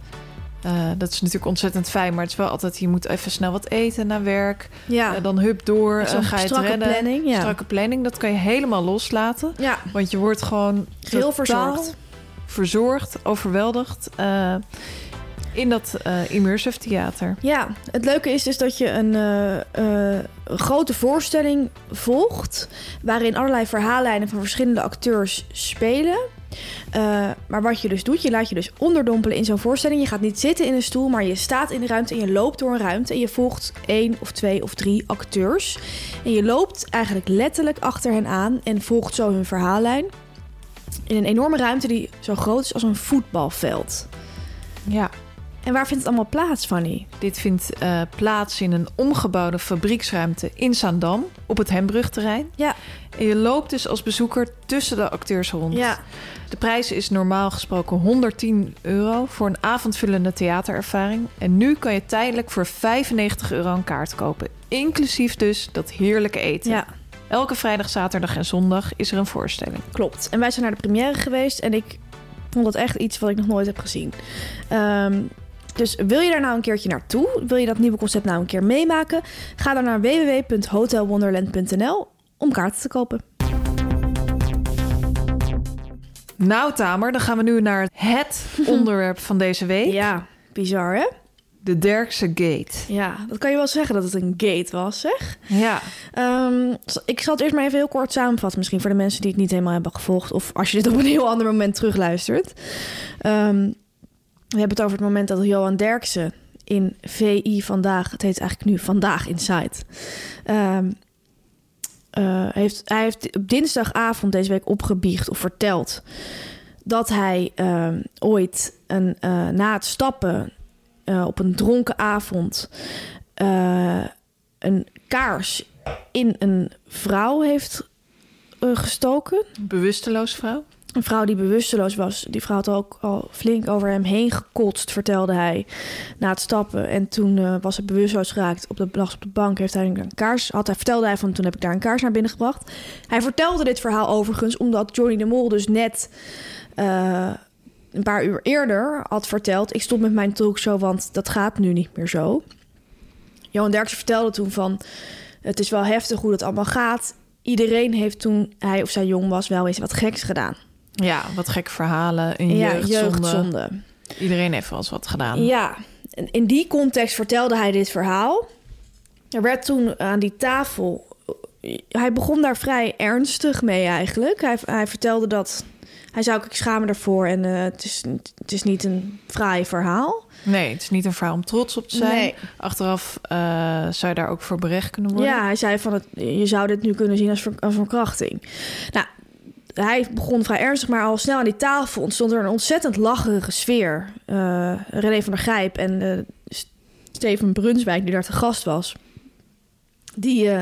eh, dat is natuurlijk ontzettend fijn, maar het is wel altijd... je moet even snel wat eten na werk. ja. Eh, dan hup door, zo'n eh, ga je het strakke redden. planning, ja. Strakke planning, dat kan je helemaal loslaten. ja, Want je wordt gewoon totaal verzorgd. verzorgd, overweldigd... in dat immersive theater. Ja, het leuke is dus dat je een grote voorstelling volgt. waarin allerlei verhaallijnen van verschillende acteurs spelen. Eh, maar wat je dus doet, je laat je dus onderdompelen in zo'n voorstelling. Je gaat niet zitten in een stoel, maar je staat in de ruimte en je loopt door een ruimte. En je volgt één of twee of drie acteurs. En je loopt eigenlijk letterlijk achter hen aan en volgt zo hun verhaallijn. in een enorme ruimte die zo groot is als een voetbalveld. Ja, En waar vindt het allemaal plaats, Fanny? dit vindt eh, plaats in een omgebouwde fabrieksruimte in Zaandam op het Hembrugterrein. Ja. En je loopt dus als bezoeker tussen de acteurs rond. Ja. De prijs is normaal gesproken 110 euro voor een avondvullende theaterervaring. En nu kan je tijdelijk voor 95 euro een kaart kopen. Inclusief dus dat heerlijke eten. Ja, Elke vrijdag, zaterdag en zondag is er een voorstelling. klopt. En wij zijn naar de première geweest en ik vond dat echt iets wat ik nog nooit heb gezien. Ehm, dus wil je daar nou een keertje naartoe? Wil je dat nieuwe concept nou een keer meemaken? Ga dan naar www.hotelwonderland.nl om kaarten te kopen. Nou, Tamer, dan gaan we nu naar het onderwerp van deze week. Ja, bizar hè? De Derkse Gate. Ja, dat kan je wel zeggen dat het een gate was, zeg. Ja, Ehm, ik zal het eerst maar even heel kort samenvatten. Misschien voor de mensen die het niet helemaal hebben gevolgd. Of als je dit op een heel ander moment terugluistert. Ehm, we hebben het over het moment dat Johan Derksen in VI Vandaag... Het heet eigenlijk nu Vandaag Inside. Ehm, eh, heeft, hij heeft op dinsdagavond deze week opgebiecht of verteld... dat hij ehm, ooit een, eh, na het stappen eh, op een dronken avond... een kaars in een vrouw heeft gestoken. bewusteloos vrouw. Een vrouw die bewusteloos was. Die vrouw had ook al flink over hem heen gekotst, vertelde hij na het stappen. En toen eh, was hij bewusteloos geraakt. Op de, op de bank heeft hij een kaars. Had hij, vertelde hij van toen heb ik daar een kaars naar binnen gebracht. Hij vertelde dit verhaal overigens omdat Johnny de Mol dus net eh, een paar uur eerder had verteld. Ik stop met mijn talkshow, want dat gaat nu niet meer zo. Johan Derksen vertelde toen van... het is wel heftig hoe het allemaal gaat. Iedereen heeft toen hij of zij jong was wel eens wat geks gedaan. Ja, wat gekke verhalen. Een Ja, jeugdzonde. jeugdzonde. Iedereen heeft wel eens wat gedaan. Ja, en in die context vertelde hij dit verhaal. Er werd toen aan die tafel... Hij begon daar vrij ernstig mee eigenlijk. Hij, hij vertelde dat... Hij zou ook, ik schaam me ervoor en eh, het, is, het is niet een fraai verhaal. Nee, het is niet een verhaal om trots op te zijn. Nee. Achteraf eh, zou je daar ook voor berecht kunnen worden. Ja, hij zei van het, je zou dit nu kunnen zien als, ver, als verkrachting. Nou, hij begon vrij ernstig, maar al snel aan die tafel ontstond er een ontzettend lacherige sfeer. Eh René van der Gijp en S- Steven Brunswijk, die daar te gast was. Die eh,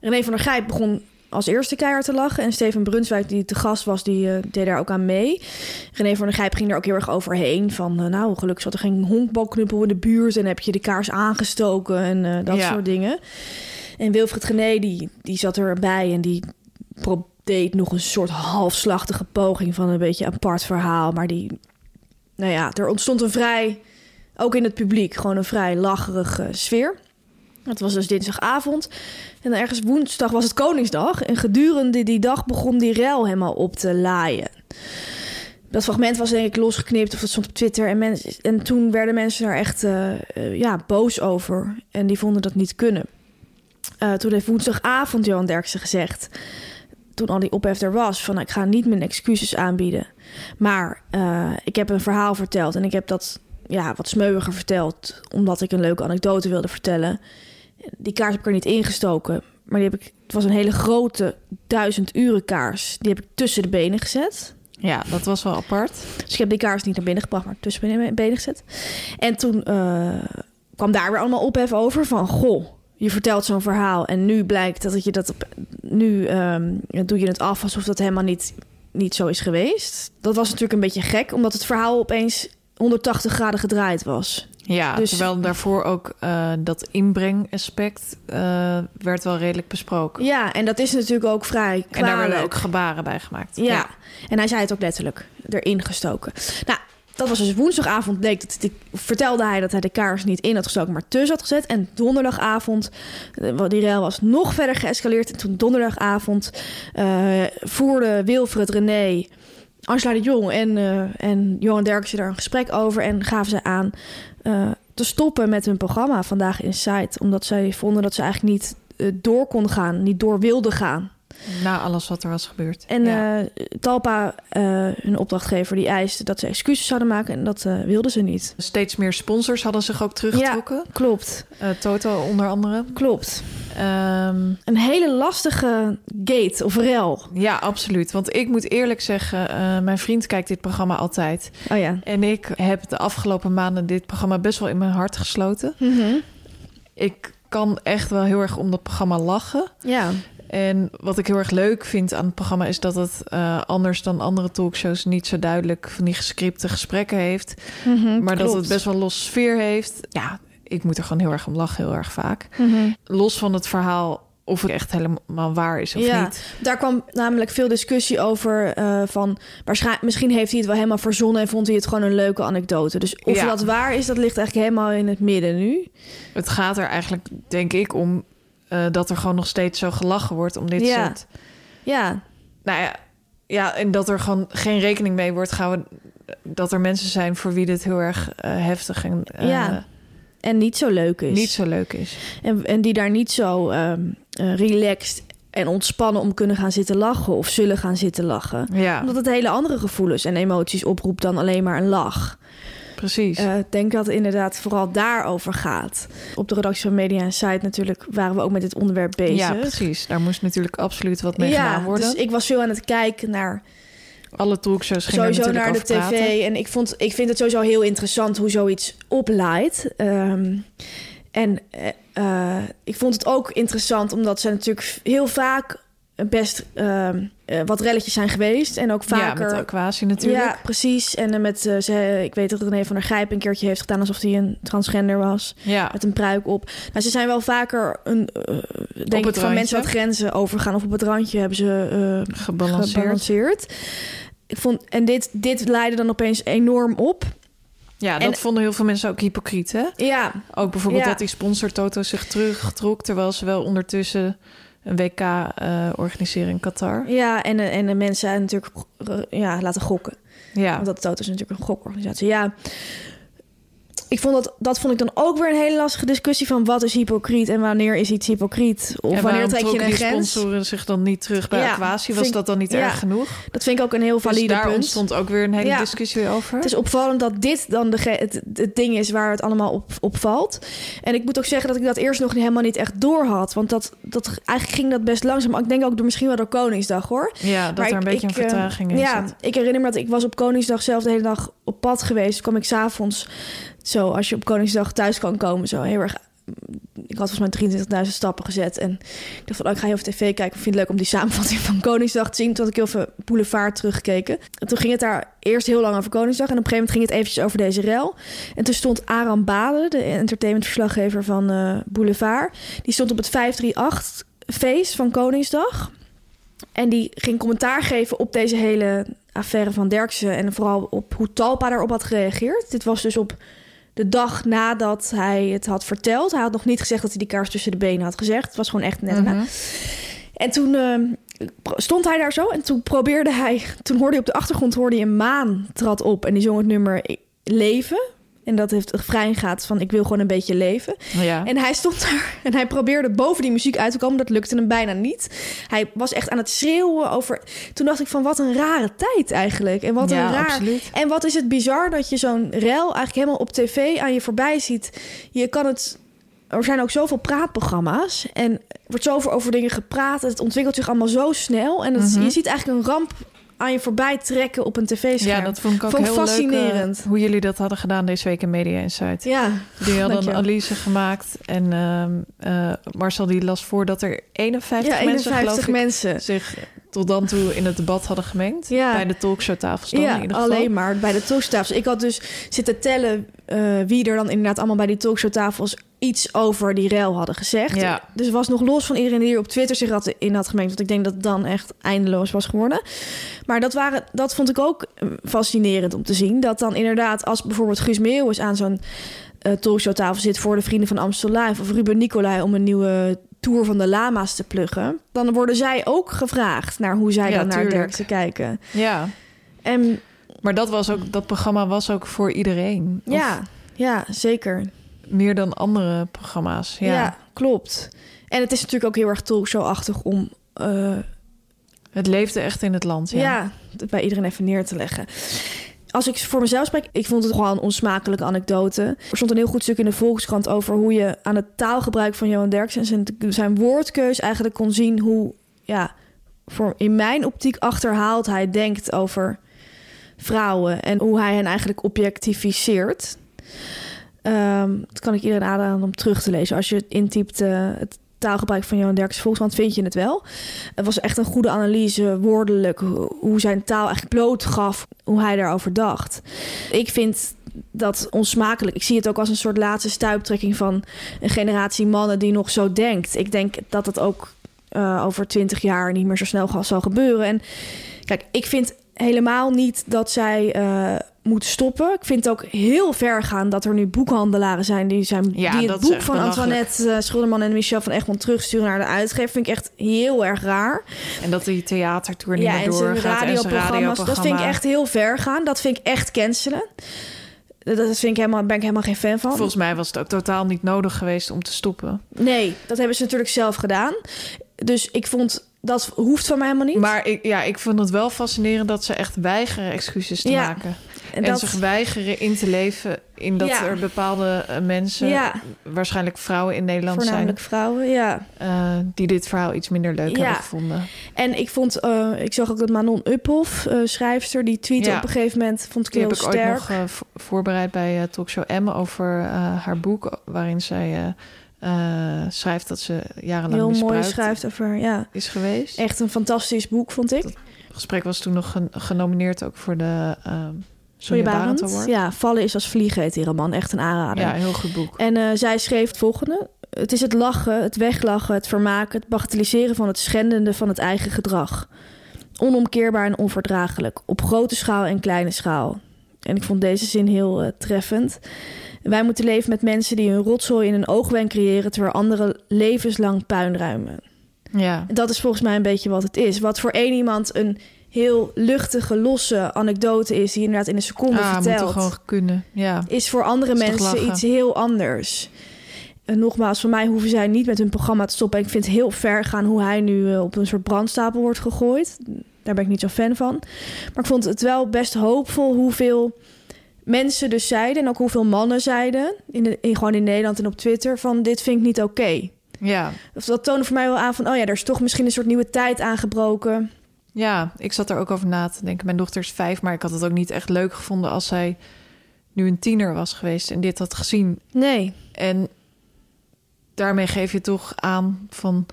René van der Gijp begon als eerste keihard te lachen. En Steven Brunswijk, die te gast was, die deed daar ook aan mee. René van der Gijp ging er ook heel erg overheen. Van, nou, gelukkig zat er geen honkbalknuppel in de buurt... en heb je de kaars aangestoken en dat Ja. soort dingen. En Wilfred Gené, die, die zat erbij en die pro- deed nog een soort halfslachtige poging van een beetje apart verhaal. Maar die, nou ja, er ontstond een vrij, ook in het publiek, gewoon een vrij lacherige sfeer. Het was dus dinsdagavond. En ergens woensdag was het Koningsdag. En gedurende die dag begon die rel helemaal op te laaien. Dat fragment was denk ik losgeknipt of dat stond op Twitter. En, mensen en toen werden mensen daar echt eh, eh, ja, boos over. En die vonden dat niet kunnen. Eh, toen heeft woensdagavond Johan Derksen gezegd... toen al die ophef er was... van ik ga niet mijn excuses aanbieden. Maar eh, ik heb een verhaal verteld... en ik heb dat ja, wat smeuiger verteld... omdat ik een leuke anekdote wilde vertellen. Die kaars heb ik er niet ingestoken... maar die heb ik, het was een hele grote duizend uren kaars. Die heb ik tussen de benen gezet... Ja, dat was wel apart. Dus ik heb die kaars niet naar binnen gebracht, maar tussen mijn benen gezet. En toen eh, kwam daar weer allemaal ophef over van... Goh, je vertelt zo'n verhaal en nu blijkt dat je dat... Op, nu ehm, doe je het af alsof dat helemaal niet, niet zo is geweest. Dat was natuurlijk een beetje gek, omdat het verhaal opeens 180 graden gedraaid was. Ja, Dus- terwijl daarvoor ook eh, dat inbrengaspect eh, werd wel redelijk besproken. Ja, en dat is natuurlijk ook vrij en daar werden kwalijk. ook gebaren bij gemaakt. Ja. en hij zei het ook letterlijk erin gestoken. Nou, dat was dus woensdagavond. Bleek dat vertelde hij dat hij de kaars niet in had gestoken, maar tussen had gezet. En donderdagavond, eh, die rel was nog verder geëscaleerd. En toen donderdagavond eh voerde Wilfred René, Angela de Jong en, eh, en Johan Derksen daar een gesprek over. En gaven ze aan te stoppen met hun programma Vandaag Inside. Omdat zij vonden dat ze eigenlijk niet door konden gaan, niet door wilden gaan. Na alles wat er was gebeurd. En ja. eh, Talpa, eh, hun opdrachtgever, die eiste dat ze excuses zouden maken. En dat eh, wilden ze niet. Steeds meer sponsors hadden zich ook teruggetrokken. Klopt, Eh, Toto onder andere. klopt. Ehm, Een hele lastige gate of rel. ja, absoluut. Want ik moet eerlijk zeggen, mijn vriend kijkt dit programma altijd. Oh ja. En ik heb de afgelopen maanden dit programma best wel in mijn hart gesloten. Mhm. Ik kan echt wel heel erg om dat programma lachen. Ja. En wat ik heel erg leuk vind aan het programma is dat het eh, anders dan andere talkshows niet zo duidelijk van die gescripte gesprekken heeft. Mhm, maar dat het best wel los sfeer heeft. Ja, ik moet er gewoon heel erg om lachen, heel erg vaak. Mhm. Los van het verhaal of het echt helemaal waar is of Ja. niet. Daar kwam namelijk veel discussie over eh, van... Waarschijnlijk, misschien heeft hij het wel helemaal verzonnen... en vond hij het gewoon een leuke anekdote. Dus of Ja. dat waar is, dat ligt eigenlijk helemaal in het midden nu. Het gaat er eigenlijk, denk ik, om eh, dat er gewoon nog steeds zo gelachen wordt om dit Ja. soort. Ja, Nou ja, ja, en dat er gewoon geen rekening mee wordt gehouden dat er mensen zijn voor wie dit heel erg eh, heftig en eh, Ja, en niet zo leuk is. niet zo leuk is. En, en die daar niet zo ehm, eh, relaxed en ontspannen om kunnen gaan zitten lachen... of zullen gaan zitten lachen. Ja, Omdat het hele andere gevoelens en emoties oproept dan alleen maar een lach. Precies. Eh, Ik denk dat het inderdaad vooral daarover gaat. Op de redactie van Media en Site natuurlijk waren we ook met dit onderwerp bezig. ja, precies. Daar moest natuurlijk absoluut wat mee ja, gedaan worden. dus ik was veel aan het kijken naar Alle talkshows gingen sowieso naar de tv. praten. En ik, vond, ik vind het sowieso heel interessant hoe zoiets opleidt. Ehm, en eh, eh, ik vond het ook interessant omdat ze natuurlijk heel vaak best ehm, eh, wat relletjes zijn geweest. En ook vaker... Ja, met Aquasi natuurlijk. Ja, precies. En eh, met, eh, ze, ik weet dat René van der Grijp een keertje heeft gedaan alsof hij een transgender was. Ja, Met een pruik op. Nou, ze zijn wel vaker een, denk ik, het van mensen wat grenzen overgaan. Of op het randje hebben ze gebalanceerd. gebalanceerd. Ik vond, en dit, dit leidde dan opeens enorm op. Ja, dat En- vonden heel veel mensen ook hypocriet, hè? Ja, Ook bijvoorbeeld Ja. dat die sponsor Toto zich terugtrok... terwijl ze wel ondertussen een WK eh, organiseren in Qatar. ja en, eh, en de mensen natuurlijk eh, ja, laten gokken. Ja, Want dat Toto is natuurlijk een gokorganisatie. Ja, ik vond dat, dat vond ik dan ook weer een hele lastige discussie van wat is hypocriet en wanneer is iets hypocriet? Of en wanneer trek je een grens? sponsoren zich dan niet terug bij Ja, Aquasi? Was dat dan niet ja. erg genoeg? Dat vind ik ook een heel Dus valide daar punt. ontstond ook weer een hele Ja. discussie over. Het is opvallend dat dit dan de, het, het ding is waar het allemaal op, op valt. En ik moet ook zeggen dat ik dat eerst nog helemaal niet echt door had. Want dat, dat, eigenlijk ging dat best langzaam. Ik denk ook door, misschien wel door Koningsdag hoor. ja, dat Maar er een beetje ik, een eh, vertraging in Ja, ik herinner me dat ik was op Koningsdag zelf de hele dag op pad geweest. Kwam ik s'avonds zo, als je op Koningsdag thuis kan komen, zo heel erg... Ik had volgens mij 23.000 stappen gezet. En ik dacht van, oh, ik ga even op tv kijken. Ik vind het leuk om die samenvatting van Koningsdag te zien. Toen had ik heel veel Boulevard teruggekeken. En toen ging het daar eerst heel lang over Koningsdag. En op een gegeven moment ging het eventjes over deze rel. En toen stond Aram Bade, de entertainmentverslaggever van eh, Boulevard. Die stond op het 538-feest van Koningsdag. En die ging commentaar geven op deze hele affaire van Derksen. En vooral op hoe Talpa daarop had gereageerd. Dit was dus op de dag nadat hij het had verteld. Hij had nog niet gezegd dat hij die kaars tussen de benen had gezegd. Het was gewoon echt net. Mhm. En toen eh, stond hij daar zo. En toen probeerde hij... Toen hoorde hij op de achtergrond hoorde hij een maan trad op. En die zong het nummer Leven. En dat heeft refrein gaat van ik wil gewoon een beetje leven. Ja. En hij stond daar en hij probeerde boven die muziek uit te komen. Dat lukte hem bijna niet. Hij was echt aan het schreeuwen over... Toen dacht ik van wat een rare tijd eigenlijk. En wat Ja, een raar... absoluut. En wat is het bizar dat je zo'n rel eigenlijk helemaal op tv aan je voorbij ziet. Je kan het... Er zijn ook zoveel praatprogramma's. En er wordt zoveel over dingen gepraat. Het ontwikkelt zich allemaal zo snel. En Mhm. je ziet eigenlijk een ramp aan je voorbij trekken op een tv-scherm. Ja, dat vond ik ook Vond heel fascinerend. leuk. hoe jullie dat hadden gedaan deze week in Media Insight. Ja, Die hadden analyse gemaakt. En ehm, eh, Marcel die las voor dat er 51 ja mensen, 51 geloof ik, mensen. zich tot dan toe in het debat hadden gemengd. Ja. Bij de talkshowtafels dan Ja, in ieder geval. alleen maar bij de talkshowtafels. Ik had dus zitten tellen eh, wie er dan inderdaad allemaal bij die talkshowtafels iets over die rel hadden gezegd. Ja. Dus was nog los van iedereen die hier op Twitter zich had in had gemengd. Want ik denk dat het dan echt eindeloos was geworden. Maar dat, waren, dat vond ik ook eh, fascinerend om te zien. Dat dan inderdaad als bijvoorbeeld Guus Meeuwis aan zo'n eh talkshowtafel zit... voor de Vrienden van Amstel Live... of Ruben Nicolai om een nieuwe tour van de lama's te pluggen... dan worden zij ook gevraagd naar hoe zij Ja, dan naar tuurlijk. Derksen kijken. Ja, En maar dat, was ook, dat programma was ook voor iedereen. Of ja, ja, zeker. meer dan andere programma's. Ja, Ja. klopt. En het is natuurlijk ook heel erg talkshow-achtig om... eh, Het leefde echt in het land, ja. Ja, het bij iedereen even neer te leggen. Als ik voor mezelf spreek, ik vond het gewoon een onsmakelijke anekdote. Er stond een heel goed stuk in de Volkskrant over hoe je aan het taalgebruik van Johan Derksen en zijn, woordkeus eigenlijk kon zien hoe, ja, voor in mijn optiek achterhaald hij denkt over vrouwen en hoe hij hen eigenlijk objectificeert. Ehm, dat kan ik iedereen aanraden om terug te lezen. Als je intypt uh, het taalgebruik van Johan Derksen Volkskrant, vind je het wel. Het was echt een goede analyse, woordelijk, hoe zijn taal eigenlijk bloot gaf, hoe hij daarover dacht. Ik vind dat onsmakelijk. Ik zie het ook als een soort laatste stuiptrekking van een generatie mannen die nog zo denkt. Ik denk dat het ook uh, over twintig jaar niet meer zo snel zal gebeuren. En kijk, ik vind helemaal niet dat zij uh, moeten stoppen. Ik vind het ook heel ver gaan dat er nu boekhandelaren zijn die, zijn, ja, die het boek van Antoinette uh, Schulderman en Michel van Egmond terugsturen naar de uitgever. Vind ik echt heel erg raar. En dat die theatertour niet ja, meer doorgaat. En radioprogramma's. Dat vind ik echt heel ver gaan. Dat vind ik echt cancelen. Dat vind ik helemaal, ben ik helemaal geen fan van. Volgens mij was het ook totaal niet nodig geweest om te stoppen. Nee, dat hebben ze natuurlijk zelf gedaan. Dus ik vond dat hoeft van mij helemaal niet. Maar ik, ja, ik vond het wel fascinerend dat ze echt weigeren excuses te ja. maken. En, dat... zich weigeren in te leven in dat er bepaalde uh, mensen, ja. waarschijnlijk vrouwen in Nederland zijn. vrouwen, ja. Uh, die dit verhaal iets minder leuk hebben gevonden. En ik vond, uh, ik zag ook dat Manon Uphoff, schrijfster, die tweette op een gegeven moment, vond ik die heel heb sterk. Ik ook nog voorbereid bij Talkshow M over haar boek, waarin zij uh, schrijft dat ze jarenlang Heel mooi schrijft over, ja. Is geweest. Echt een fantastisch boek, vond ik. Het gesprek was toen nog genomineerd ook voor de uh, Barend Award. Ja, Vallen is als vliegen heet die roman. Echt een aanrader. Ja, heel goed boek. En uh, zij schreef het volgende. Het is het lachen, het weglachen, het vermaken... het bagatelliseren van het schendende van het eigen gedrag. Onomkeerbaar en onverdraaglijk. Op grote schaal en kleine schaal. En ik vond deze zin heel uh, treffend. Wij moeten leven met mensen die een rotzooi in een oogwenk creëren, terwijl anderen levenslang puin ruimen. Ja. Dat is volgens mij een beetje wat het is. Wat voor één iemand een heel luchtige, losse anekdote is, die inderdaad in een seconde ah, vertelt. Gewoon kunnen. Ja. Is voor andere mensen iets heel anders. En nogmaals, voor mij hoeven zij niet met hun programma te stoppen. ik vind het heel ver gaan hoe hij nu eh, op een soort brandstapel wordt gegooid. Daar ben ik niet zo fan van. Maar ik vond het wel best hoopvol hoeveel mensen dus zeiden... en ook hoeveel mannen zeiden, in de, in, gewoon in Nederland en op Twitter... van dit vind ik niet oké. Ja. Of dat toonde voor mij wel aan van... oh ja, er is toch misschien een soort nieuwe tijd aangebroken. Ja, ik zat er ook over na te denken. Mijn dochter is vijf, maar ik had het ook niet echt leuk gevonden... als zij nu een tiener was geweest en dit had gezien. Nee. En daarmee geef je toch aan van...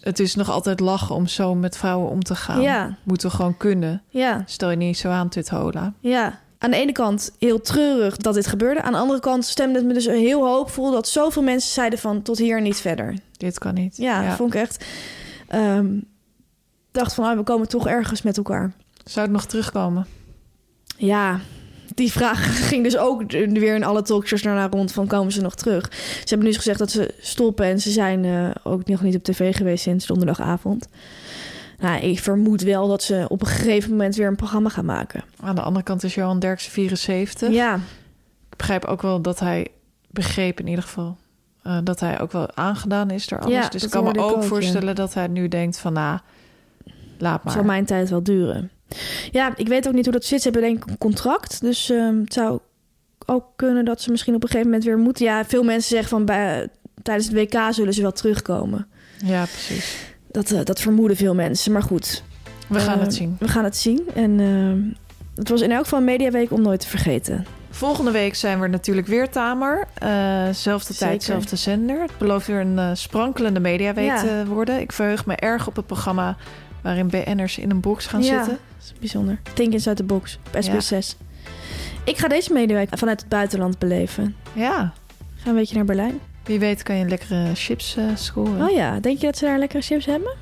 Het is nog altijd lachen om zo met vrouwen om te gaan. Ja. Moeten we gewoon kunnen. Ja. Stel je niet zo aan, dit hola. Ja aan de ene kant heel treurig dat dit gebeurde. Aan de andere kant stemde het me dus heel hoopvol dat zoveel mensen zeiden van tot hier niet verder. Dit kan niet. Ja, ja. vond ik echt. Um, dacht van, oh, we komen toch ergens met elkaar. Zou het nog terugkomen? Ja, die vraag ging dus ook weer in alle talkshows naar rond van komen ze nog terug. Ze hebben nu gezegd dat ze stoppen en ze zijn uh, ook nog niet op tv geweest sinds donderdagavond. Nou, ik vermoed wel dat ze op een gegeven moment weer een programma gaan maken. Aan de andere kant is Johan Derksen 74. Ja. Ik begrijp ook wel dat hij begreep in ieder geval... Uh, dat hij ook wel aangedaan is door alles. Ja, dus ik kan me ook, voorstellen dat hij nu denkt van... nou, laat maar. Het zal mijn tijd wel duren. Ja, ik weet ook niet hoe dat zit. Ze hebben denk ik een contract. Dus um, het zou ook kunnen dat ze misschien op een gegeven moment weer moeten. Ja, veel mensen zeggen van bij, tijdens het WK zullen ze wel terugkomen. Ja, precies. Dat, uh, dat vermoeden veel mensen. Maar goed. We gaan uh, het zien. We gaan het zien. En uh, het was in elk geval een mediaweek om nooit te vergeten. Volgende week zijn we natuurlijk weer Tamer. zelfde Zeker. tijd, zelfde zender. Het belooft weer een sprankelende mediaweek ja. te worden. Ik verheug me erg op het programma waarin BN'ers in een box gaan ja, zitten. Dat is bijzonder. Think Inside the Box op SBS 6. Ik ga deze mediaweek vanuit het buitenland beleven. Ja. Ga een beetje naar Berlijn. Wie weet kan je lekkere chips uh, scoren. Oh ja, denk je dat ze daar lekkere chips hebben?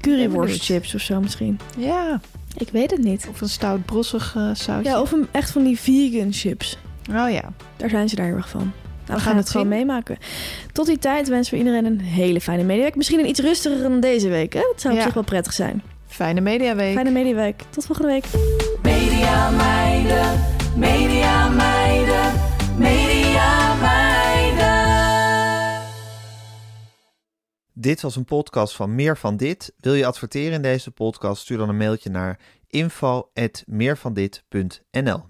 Curryworst chips of zo misschien. Ja. Ik weet het niet. Of een stout brossig uh, sausje. Ja, of een, echt van die vegan chips. Oh ja. Daar zijn ze daar heel erg van. Nou, we gaan het gewoon meemaken. Tot die tijd wensen we iedereen een hele fijne mediaweek. Misschien een iets rustiger dan deze week. Hè? Dat zou op zich wel prettig zijn. Fijne mediaweek. Fijne mediaweek. Tot volgende week. Media meiden, media meiden, media meiden. Dit was een podcast van Meer van Dit. Wil je adverteren in deze podcast? Stuur dan een mailtje naar info@meervandit.nl.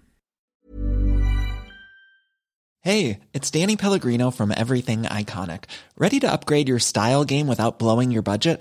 Hey, it's Danny Pellegrino from Everything Iconic. Ready to upgrade your style game without blowing your budget?